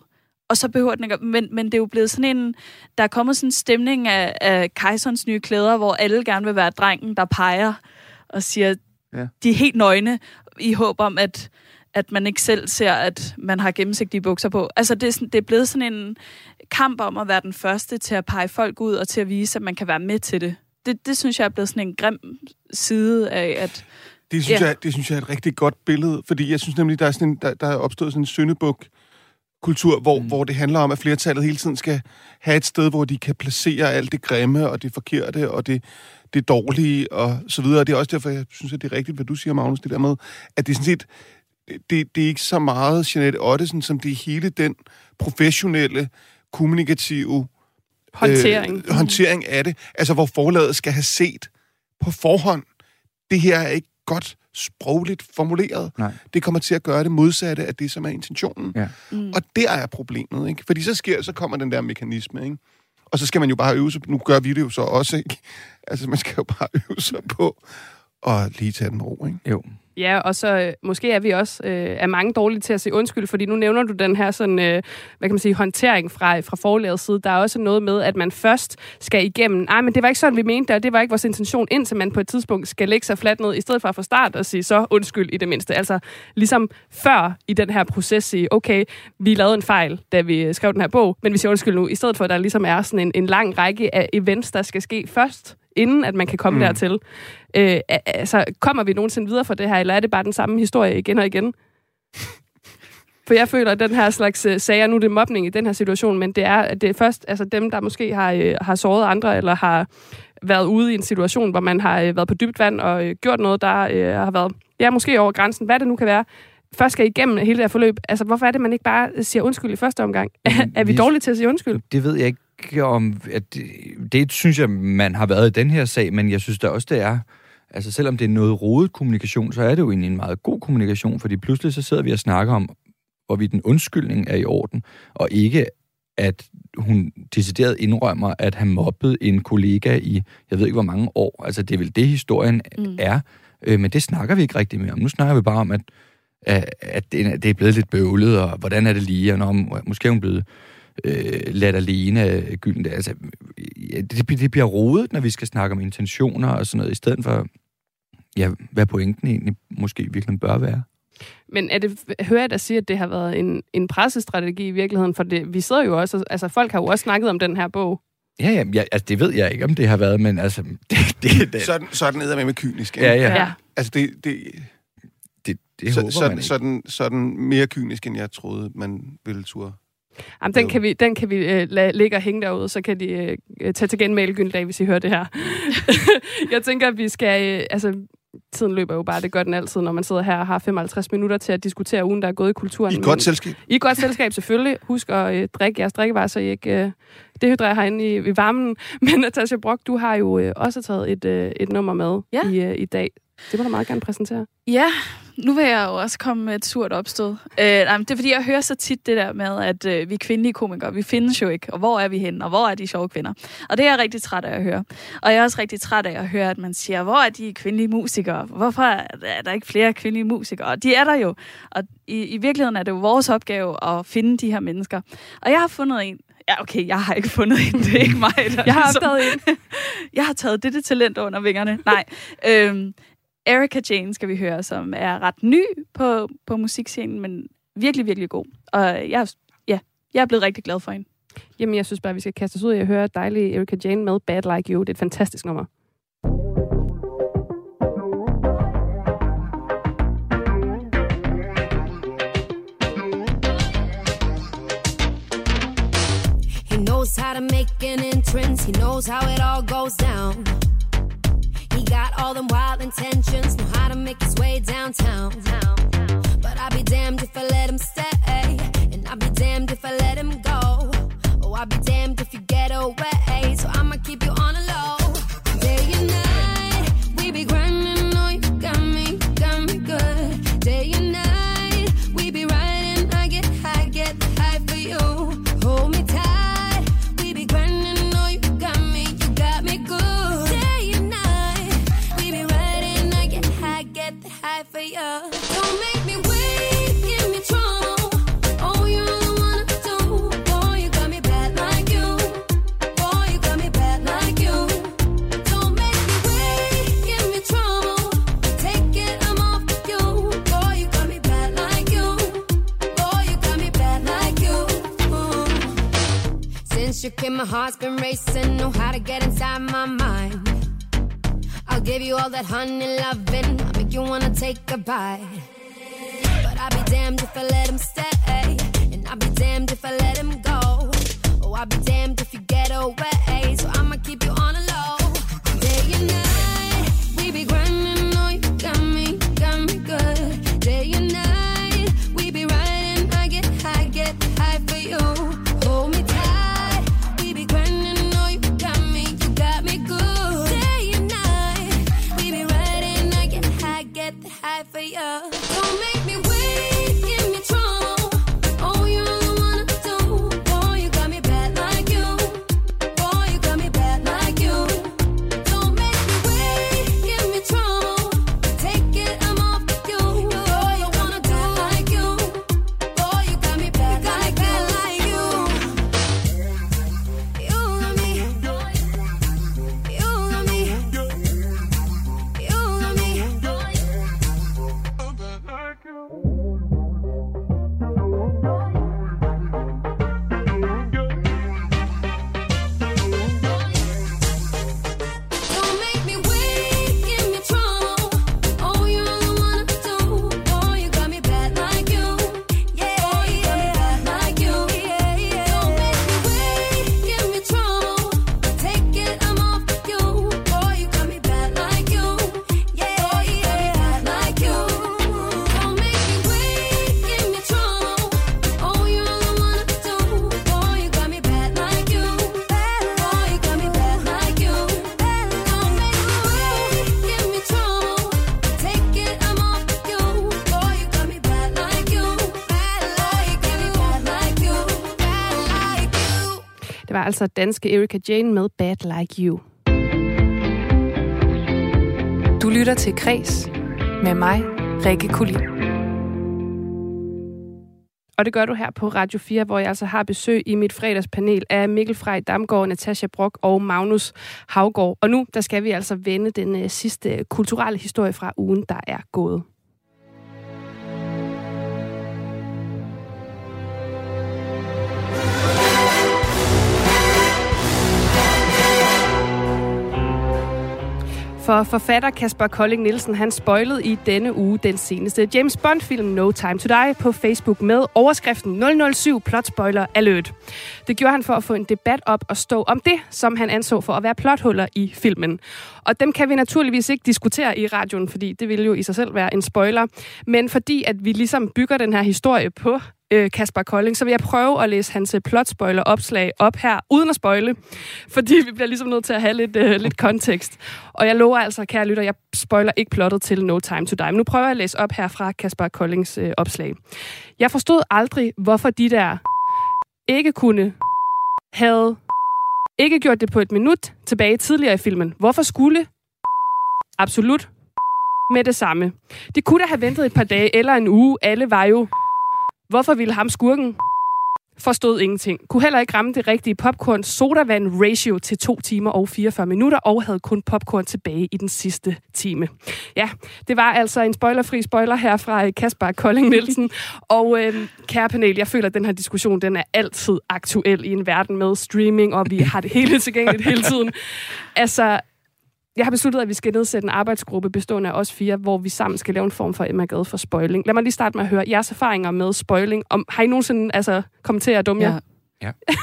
og så behøver den ikke... Men, men det er jo blevet sådan en... Der er kommet sådan en stemning af, af kejserens nye klæder, hvor alle gerne vil være drengen, der peger og siger, Ja. de er helt nøgne, i håb om, at, at man ikke selv ser, at man har gennemsigtige bukser på. Altså, det er, sådan, det er blevet sådan en kamp om at være den første til at pege folk ud, og til at vise, at man kan være med til det. Det, det synes jeg er blevet sådan en grim side af, at... Det synes, Ja. jeg, det synes jeg er et rigtig godt billede, fordi jeg synes nemlig, der er, sådan en, der, der er opstået sådan en syndebuk kultur, hvor, mm. hvor det handler om, at flertallet hele tiden skal have et sted, hvor de kan placere alt det grimme, og det forkerte, og det, det dårlige, og så videre. Og det er også derfor, jeg synes, at det er rigtigt, hvad du siger, Magnus, det der med, at det er sådan set, det, det er ikke så meget Jeanette Ottesen, som det er hele den professionelle, kommunikative Håndtering. øh, håndtering af det. Altså, hvor forlaget skal have set på forhånd, det her er ikke godt sprogligt formuleret. Nej. Det kommer til at gøre det modsatte af det, som er intentionen. Ja. Mm. Og der er problemet, ikke? Fordi så sker, så kommer den der mekanisme, ikke? Og så skal man jo bare øve sig, nu gør vi det jo så også, ikke? Altså, man skal jo bare øve sig på at lige tage den ro, ikke? Jo. Ja, og så øh, måske er vi også øh, er mange dårlige til at sige undskyld, fordi nu nævner du den her sådan, øh, hvad kan man sige, håndtering fra, fra forlagets side. Der er også noget med, at man først skal igennem, nej, men det var ikke sådan, vi mente det, og det var ikke vores intention, indtil man på et tidspunkt skal lægge sig fladt ned, i stedet for fra start og sige så undskyld i det mindste. Altså ligesom før i den her proces sige, okay, vi lavede en fejl, da vi øh, skrev den her bog, men vi siger undskyld nu, i stedet for, at der ligesom er sådan en, en lang række af events, der skal ske først, inden at man kan komme mm. Dertil. Øh, altså, kommer vi nogensinde videre fra det her, eller er det bare den samme historie igen og igen? For jeg føler, at den her slags øh, sager, nu er det mobning i den her situation, men det er, at det er først altså dem, der måske har, øh, har såret andre, eller har været ude i en situation, hvor man har øh, været på dybt vand og øh, gjort noget, der øh, har været, ja, måske over grænsen, hvad det nu kan være, først skal igennem hele det her forløb. Altså, hvorfor er det, man ikke bare siger undskyld i første omgang? Jamen, er vi vi- dårlige til at sige undskyld? Det ved jeg ikke om... At det, det synes jeg, man har været i den her sag, men jeg synes da også, det er... Altså, selvom det er noget rodet kommunikation, så er det jo egentlig en meget god kommunikation, fordi pludselig så sidder vi og snakker om, hvorvidt en undskyldning er i orden, og ikke at hun decideret indrømmer, at han mobbede en kollega i, jeg ved ikke hvor mange år. Altså, det er vel det, historien mm. er. Øh, men det snakker vi ikke rigtig mere om. Nu snakker vi bare om, at, at, at det er- det blevet lidt bøvlet, og hvordan er det lige, og når, måske er hun blevet øh, ladt alene af gylden. Altså, det, det bliver rodet, når vi skal snakke om intentioner og sådan noget, i stedet for, ja, hvad pointen egentlig måske virkelig bør være. Men er det, hører jeg dig sige, at det har været en, en pressestrategi i virkeligheden? For det, vi sidder jo også, altså folk har jo også snakket om den her bog. Ja, ja, ja altså, det ved jeg ikke, om det har været, men altså, det, det, det, Så er den, så er den eddermame kynisk, ikke? ja, ja, Ja. Altså, det, det, det, så, håber så, man ikke. så, den, så er den mere kynisk, end jeg troede, man ville turde. Jamen, den kan vi, den kan vi øh, lade ligge og hænge derude, så kan de øh, tage til genmæle Gyldendal, hvis I hører det her. jeg tænker, at vi skal... Øh, altså, tiden løber jo bare, det gør den altid, når man sidder her og har 55 minutter til at diskutere ugen, der er gået i kulturen. I et godt selskab. I et godt selskab, selvfølgelig. Husk at øh, drikke jeres drikkevarer, så I ikke øh, dehydrerer herinde i, i varmen. Men Natasha Brock, du har jo øh, også taget et, øh, et nummer med Ja. i, øh, i dag. Det må du meget gerne præsentere. Ja, nu vil jeg jo også komme med et surt opstød. Øh, nej, det er fordi, jeg hører så tit det der med, at øh, vi er kvindelige komikere, vi findes jo ikke, og hvor er vi henne, og hvor er de sjove kvinder? Og det er jeg rigtig træt af at høre. Og jeg er også rigtig træt af at høre, at man siger, hvor er de kvindelige musikere? Hvorfor er der ikke flere kvindelige musikere? Og de er der jo. Og i, i virkeligheden er det jo vores opgave at finde de her mennesker. Og jeg har fundet en, Ja, okay, jeg har ikke fundet en. Det er ikke mig, der Jeg har ligesom- opdaget en. jeg har taget dette talent under vingerne. Nej. øhm, Erika Jane skal vi høre, som er ret ny på, på musikscenen, men virkelig, virkelig god. Og jeg, ja, jeg er blevet rigtig glad for hende. Jamen, jeg synes bare, vi skal kaste os ud i at høre dejlige Erika Jane med Bad Like You. Det er et fantastisk nummer. He knows how to make an entrance, he knows how it all goes down. Got all them wild intentions, know how to make his way downtown. But I'll be damned if I let him stay, and I'll be damned if I let him go. Oh, I'll be damned if you get away, so I'ma keep you on a low. Shook and my heart's been racing. Know how to get inside my mind. I'll give you all that honey loving. I'll make you wanna take a bite. But I'll be damned if I let him stay. And I'll be damned if I let him go. Oh, I'll be damned if you get away. So I'ma keep you on a altså danske Erika Jane med Bad Like You. Du lytter til Græs med mig, Rikke Kulin. Og det gør du her på Radio 4, hvor jeg altså har besøg i mit fredagspanel af Mikkel Frej Damgaard, Natasha Brock og Magnus Havgård. Og nu der skal vi altså vende den øh, sidste kulturelle historie fra ugen, der er gået. For forfatter Kasper Kolding Nielsen, han spoilede i denne uge den seneste James Bond-film No Time to Die på Facebook med overskriften 007 Plot Spoiler Alert. Det gjorde han for at få en debat op og stå om det, som han anså for at være plothuller i filmen. Og dem kan vi naturligvis ikke diskutere i radioen, fordi det ville jo i sig selv være en spoiler. Men fordi at vi ligesom bygger den her historie på øh, Kasper Kolding, så vil jeg prøve at læse hans øh, plot-spoiler opslag op her, uden at spoile, fordi vi bliver ligesom nødt til at have lidt, øh, lidt kontekst. Og jeg lover altså, kære lytter, jeg spoiler ikke plottet til No Time to Die. Men nu prøver jeg at læse op her fra Kasper Koldings øh, opslag. Jeg forstod aldrig, hvorfor de der ikke kunne havde ikke gjort det på et minut tilbage tidligere i filmen. Hvorfor skulle absolut med det samme? De kunne da have ventet et par dage eller en uge. Alle var jo Hvorfor ville ham skurken? Forstod ingenting. Kunne heller ikke ramme det rigtige popcorn sodavand ratio til 2 timer og 44 minutter, og havde kun popcorn tilbage i den sidste time. Ja, det var altså en spoilerfri spoiler her fra Kasper Kolding Nielsen. Og øh, kære panel, jeg føler, at den her diskussion den er altid aktuel i en verden med streaming, og vi har det hele tilgængeligt hele tiden. Altså, jeg har besluttet, at vi skal nedsætte en arbejdsgruppe bestående af os fire, hvor vi sammen skal lave en form for Emma Gade for spoiling. Lad mig lige starte med at høre jeres erfaringer med spoiling. Om, har I nogensinde altså, kommet til at dumme jer? Ja. Ja.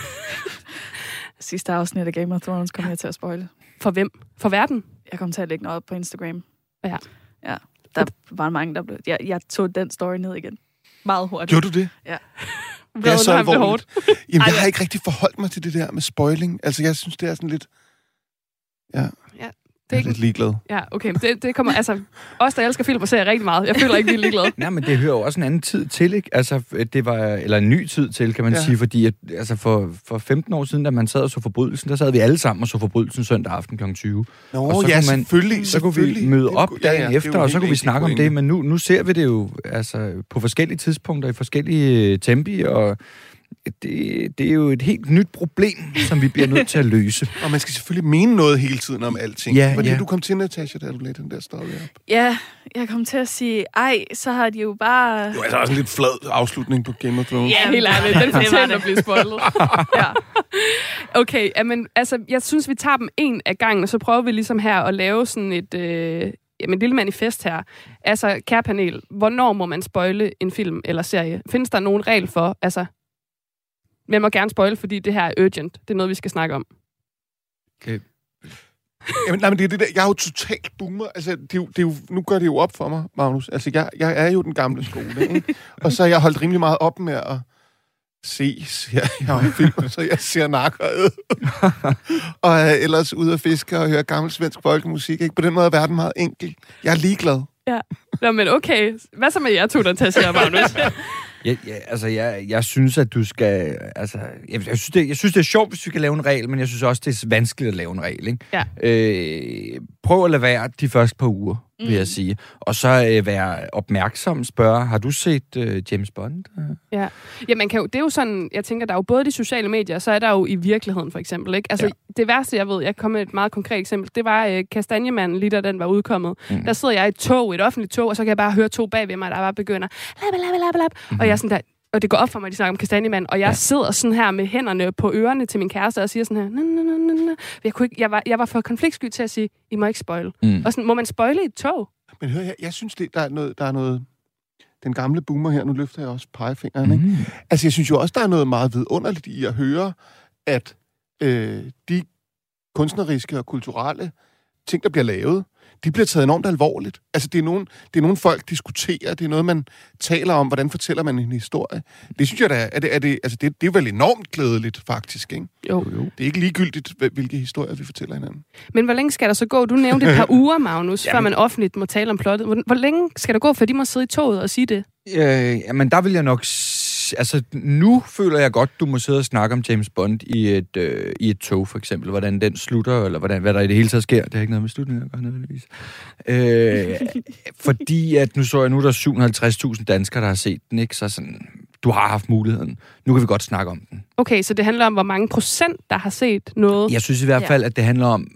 Sidste afsnit af Game of Thrones kom jeg til at spoile. For hvem? For verden? Jeg kom til at lægge noget op på Instagram. Ja. Ja. Der var mange, der blev... Jeg, jeg tog den story ned igen. Meget hurtigt. Gjorde du det? Ja. Det er så alvorligt. hårdt. Jamen, jeg har ikke rigtig forholdt mig til det der med spoiling. Altså, jeg synes, det er sådan lidt... Ja, Det er ikke... lidt ligeglad. Ja, okay. Det, det kommer, altså, os, der elsker film og serier rigtig meget. Jeg føler ikke, vi er ligeglade. Nej, men det hører jo også en anden tid til, ikke? Altså, det var, eller en ny tid til, kan man Ja. sige, fordi at, altså for, for 15 år siden, da man sad og så forbrydelsen, der sad vi alle sammen og så forbrydelsen søndag aften kl. 20. Nå, Og så ja, kunne man- selvfølgelig. Så kunne vi møde op dagen ja, ja, er efter, og så kunne vi snakke om det, men nu, nu ser vi det jo altså, på forskellige tidspunkter, i forskellige tempi, og det, det er jo et helt nyt problem, som vi bliver nødt til at løse. Og man skal selvfølgelig mene noget hele tiden om alting. Ja, Fordi ja. du kom til, Natasha, da du lagde den der story op. Ja, jeg kom til at sige, ej, så har de jo bare... Det var altså også en lidt flad afslutning på Game of Thrones. Ja, helt ærligt. Den fortjener det. at blive spoilet. ja. Okay, jamen, altså, jeg synes, vi tager dem en af gangen, og så prøver vi ligesom her at lave sådan et, øh, jamen, et lille manifest her. Altså, kære panel, hvornår må man spoile en film eller serie? Findes der nogen regel for, altså, man må gerne spoile, fordi det her er urgent. Det er noget, vi skal snakke om. Jamen, nej, men det er det der, jeg er jo totalt boomer. Altså, det er jo, det er jo, nu gør det jo op for mig, Magnus. Altså, jeg, jeg er jo den gamle skole, ikke? Og så har jeg holdt rimelig meget op med at se serier så jeg ser nakkeret. og er ellers ude at fiske og høre gammel svensk folkemusik. Ikke? På den måde er verden meget enkel. Jeg er ligeglad. Nå, men okay. Hvad så med jer to, der tager sig Magnus? Ja, ja, altså, jeg, jeg synes, at du skal... Altså, jeg, jeg, synes, det, jeg synes, det er sjovt, hvis vi kan lave en regel, men jeg synes også, det er vanskeligt at lave en regel. Ikke? Ja. Øh, prøv at lade være de første par uger, mm. vil jeg sige. Og så øh, være opmærksom, spørge, har du set øh, James Bond? Ja, ja man kan jo, det er jo sådan, jeg tænker, der er jo både de sociale medier, og så er der jo i virkeligheden for eksempel. Ikke? Altså, Ja. det værste, jeg ved, jeg kan komme med et meget konkret eksempel, det var øh, Kastanjemanden, lige da den var udkommet. Mm. Mm. Der sidder jeg i et tog, et offentligt tog, og så kan jeg bare høre to bagved mig, der bare begynder, lab, lab, lab, lab. Mm. og jeg er sådan der, og det går op for mig, at de snakker om Kastanjemanden, og jeg Ja. sidder sådan her med hænderne på ørerne til min kæreste og siger sådan her, na, na, na, na, na. Jeg, kunne ikke, jeg, var, jeg var for konfliktsky til at sige, I må ikke spoil. Mm. Og sådan, må man spoile et tog? Men hør, jeg, jeg synes, det, der, er noget, der er noget... Den gamle boomer her, nu løfter jeg også pegefingeren, ikke? Mm. Altså, jeg synes jo også, der er noget meget vidunderligt i at høre, at øh, de kunstneriske og kulturelle ting, der bliver lavet, de bliver taget enormt alvorligt. Altså, det er nogen, det er nogen folk diskuterer, det er noget, man taler om, hvordan fortæller man en historie. Det synes jeg da, er det, er det, altså, det, det er vel enormt glædeligt, faktisk, ikke? Jo. Jo. Det er ikke ligegyldigt, hvil- hvilke historier vi fortæller hinanden. Men hvor længe skal der så gå? Du nævnte et par uger, Magnus, før man offentligt må tale om plottet. Hvor, hvor længe skal der gå, før de må sidde i toget og sige det? Øh, jamen, der vil jeg nok... Altså, nu føler jeg godt, du må sidde og snakke om James Bond i et, øh, i et tog, for eksempel. Hvordan den slutter, eller hvordan, hvad der i det hele taget sker. Det har ikke noget med slutningen at gøre, nødvendigvis. Øh, fordi at nu så jeg, nu er der 750.000 danskere, der har set den, ikke? Så sådan, du har haft muligheden. Nu kan vi godt snakke om den. Okay, så det handler om, hvor mange procent, der har set noget. Jeg synes i hvert Ja. fald, at det handler om,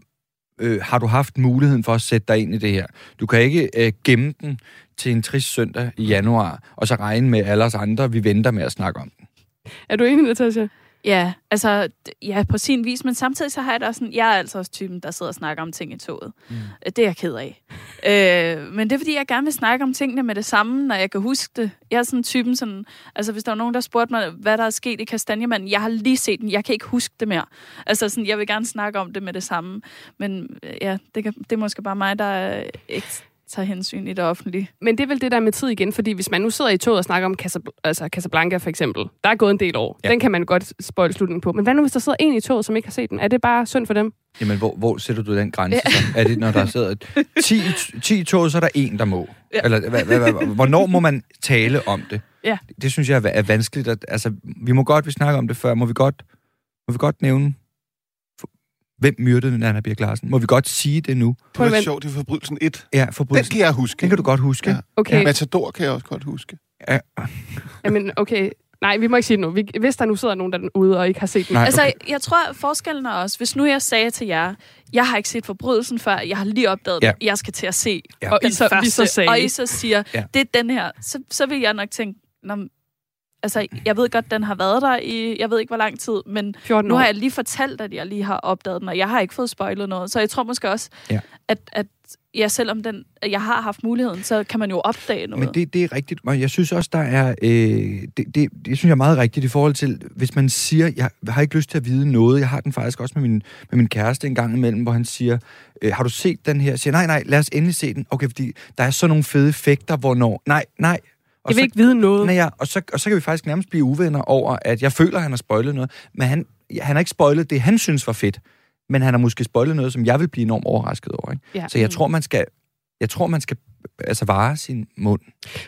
øh, har du haft muligheden for at sætte dig ind i det her? Du kan ikke øh, gemme den til en trist søndag i januar, og så regne med alle os andre, vi venter med at snakke om den. Er du enig, Natasha? Ja, altså, ja, på sin vis, men samtidig så har jeg da sådan, jeg er altså også typen, der sidder og snakker om ting i toget. Mm. Det er jeg ked af. øh, men det er, fordi jeg gerne vil snakke om tingene med det samme, når jeg kan huske det. Jeg er sådan typen sådan, altså hvis der var nogen, der spurgte mig, hvad der er sket i Kastanjemanden, jeg har lige set den, jeg kan ikke huske det mere. Altså sådan, jeg vil gerne snakke om det med det samme. Men øh, ja, det, kan, det er måske bare mig, der øh, ikke tager hensyn i det offentlige. Men det er vel det der med tid igen, fordi hvis man nu sidder i toget og snakker om Casab- altså Casablanca for eksempel, der er gået en del år. Ja. Den kan man godt spoil slutningen på. Men hvad nu, hvis der sidder en i toget, som ikke har set den? Er det bare synd for dem? Jamen, hvor, hvor sætter du den grænse? Ja. Er det, når der sidder 10, 10 i toget, så er der en, der må? Ja. Eller hvad, hvad, hvad, hvornår må man tale om det? Ja. Det synes jeg er, er vanskeligt. At, altså, vi må godt, vi snakker om det før, må vi godt, må vi godt nævne, hvem myrdede Nana Birk Larsen? Må vi godt sige det nu? Det var men- sjovt, det var forbrydelsen 1. Ja, Den forbrydelsen. kan jeg huske. Den kan du godt huske. Ja. Okay, ja. Matador kan jeg også godt huske. Ja. Jamen, okay. Nej, vi må ikke sige det nu. Vi, hvis der nu sidder nogen der er ude og ikke har set den. Nej, Altså, okay. jeg tror, at forskellen er også, hvis nu jeg sagde til jer, jeg har ikke set forbrydelsen før, jeg har lige opdaget Ja. jeg skal til at se Ja. Og den I så- vi første, så sagde- og I så siger, Ja. det er den her, så, så vil jeg nok tænke, Nå, altså, jeg ved godt, den har været der i, jeg ved ikke, hvor lang tid, men 14 nu har jeg lige fortalt, at jeg lige har opdaget den, og jeg har ikke fået spoilet noget, så jeg tror måske også, Ja. at, at ja, selvom den, jeg har haft muligheden, så kan man jo opdage noget. Men det, det er rigtigt. Og jeg synes også, der er... Øh, det, det, det synes jeg er meget rigtigt i forhold til, hvis man siger, jeg har ikke lyst til at vide noget. Jeg har den faktisk også med min, med min kæreste en gang imellem, hvor han siger, øh, har du set den her? Jeg siger, nej, nej, lad os endelig se den. Okay, fordi der er sådan nogle fede effekter, hvornår... Nej, nej. Og Jeg vil så, ikke vide noget. nej, ja, og, så, og så kan vi faktisk nærmest blive uvenner over, at jeg føler, at han har spoilet noget. Men han, han har ikke spoilet det, han synes var fedt. Men han har måske spoilet noget, som jeg vil blive enormt overrasket over. Ikke? Ja. Så jeg tror, man skal... Jeg tror, man skal altså vare sin mund.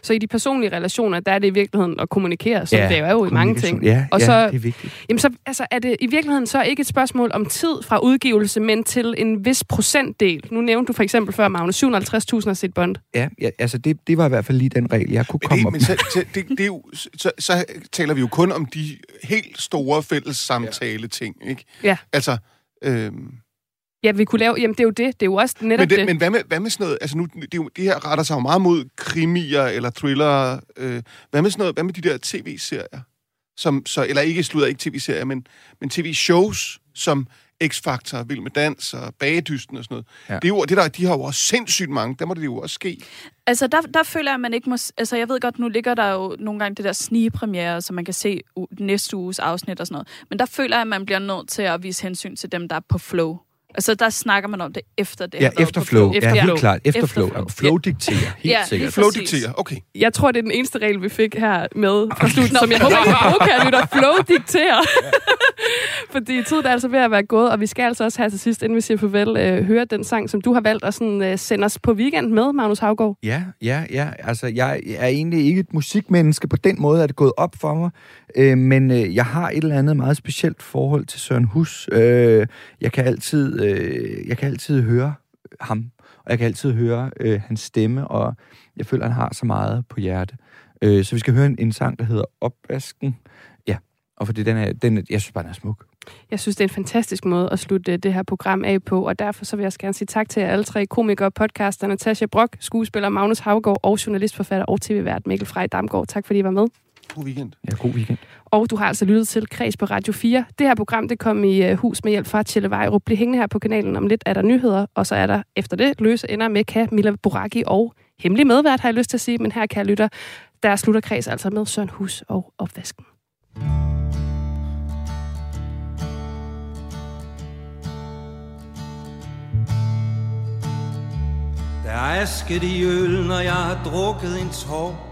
Så i de personlige relationer, der er det i virkeligheden at kommunikere, som det er jo i mange ting. Ja, Og ja så- det er vigtigt. Jamen så altså, er det i virkeligheden så ikke et spørgsmål om tid fra udgivelse, men til en vis procentdel. Nu nævnte du for eksempel før, Magnus, 750.000 har set Bond. Ja, ja altså det, det var i hvert fald lige den regel, jeg kunne Men, komme det, op men med. så, så, det, det er jo, så, så taler vi jo kun om de helt store fælles samtale ting, ikke? Ja. Altså, øhm, Ja, vi kunne lave... Jamen, det er jo det. Det er jo også netop Men, det. det, men hvad, med, hvad med sådan noget, altså nu, det, er jo, det her retter sig jo meget mod krimier eller thriller. Øh, hvad med sådan noget, hvad med de der tv-serier? Som, så, eller ikke slutter ikke tv-serier, men, men tv-shows, som X-Factor, Vild med Dans og Bagedysten og sådan noget. Ja. Det er jo, det der, de har jo også sindssygt mange. Der må det jo også ske. Altså, der, der føler jeg, at man ikke må... Altså, jeg ved godt, nu ligger der jo nogle gange det der snigepremiere, så man kan se u- næste uges afsnit og sådan noget. Men der føler jeg, at man bliver nødt til at vise hensyn til dem, der er på flow. Altså, der snakker man om det efter det. Ja, efter flow. Efter Ja, helt klart. Efter, flow. flow. Flow dikterer, helt Ja, sikkert. Flow dikterer, okay. Jeg tror, det er den eneste regel, vi fik her med fra studiet, som jeg håber, I vil bruge, kære lytter. Flow dikterer. Fordi tiden er altså ved at være gået, og vi skal altså også her til sidst, inden vi siger farvel, øh, høre den sang, som du har valgt at sådan, øh, sende os på weekend med, Magnus Havgaard. Ja, ja, ja. Altså, jeg er egentlig ikke et musikmenneske. På den måde er det gået op for mig. Øh, men øh, jeg har et eller andet meget specielt forhold til Søren Hus. Øh, jeg, kan altid, øh, jeg kan altid høre ham, og jeg kan altid høre øh, hans stemme, og jeg føler, han har så meget på hjerte. Øh, så vi skal høre en, en sang, der hedder Opvasken. Ja, og fordi den er, den, jeg synes bare, den er smuk. Jeg synes, det er en fantastisk måde at slutte øh, det her program af på, og derfor så vil jeg også gerne sige tak til jer alle tre komikere, podcaster, Natasha Brock, skuespiller Magnus Havgaard og journalistforfatter og tv-vært Mikkel Frej Damgaard. Tak fordi I var med. God weekend. Ja, god weekend. Og du har altså lyttet til Kreds på Radio 4. Det her program det kom i øh, hus med hjælp fra Tjelle Vejrup. Bliv hængende her på kanalen. Om lidt er der nyheder, og så er der efter det løse ender med Camilla Boraki og hemmelig medvært, har jeg lyst til at sige. Men her kan jeg lytte, der slutter Kreds altså med Søren Hus og opvasken. Der er asket i øl, når jeg har drukket en tår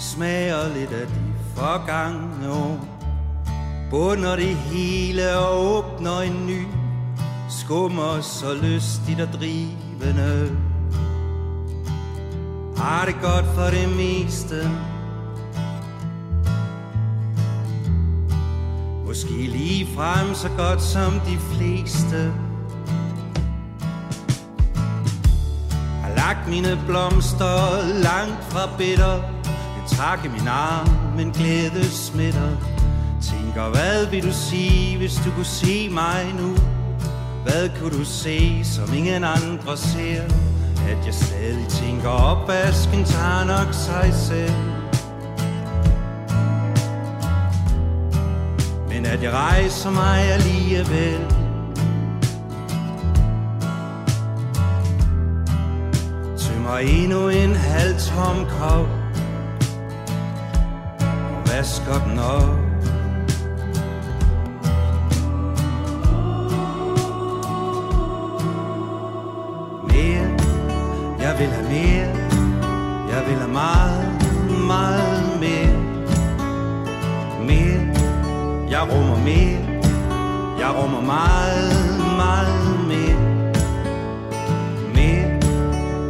Smager lidt af de forgangne år. Bunder det hele og åbner en ny. Skummer så lystigt og drivende. Har det godt for det meste. Måske lige frem så godt som de fleste. Har lagt mine blomster langt fra bitter. Jeg min arm, men glæde smitter Tænker, hvad vil du sige, hvis du kunne se mig nu? Hvad kunne du se, som ingen andre ser? At jeg stadig tænker, opvasken tager nok sig selv Men at jeg rejser mig alligevel Tømmer endnu en halv tom kop vasker den op Mere, jeg vil have mere. Jeg vil have meget, meget mere. Mere, jeg rummer mere. Jeg rummer meget, meget mere. Mere,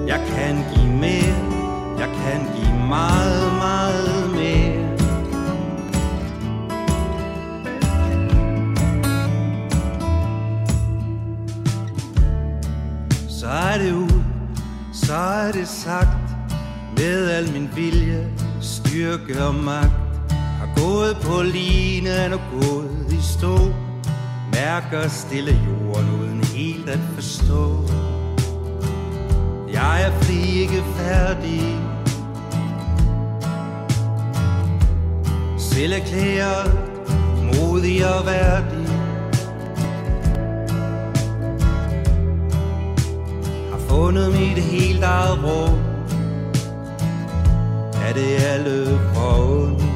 jeg kan give mere. Jeg kan give meget, meget så er det sagt Med al min vilje, styrke og magt Har gået på linen og gået i stå. Mærker stille jorden uden helt at forstå. Jeg er fri, ikke færdig. Selv erklæret, modig og værdig. Fundet mit helt eget rum Er det alle for ondt?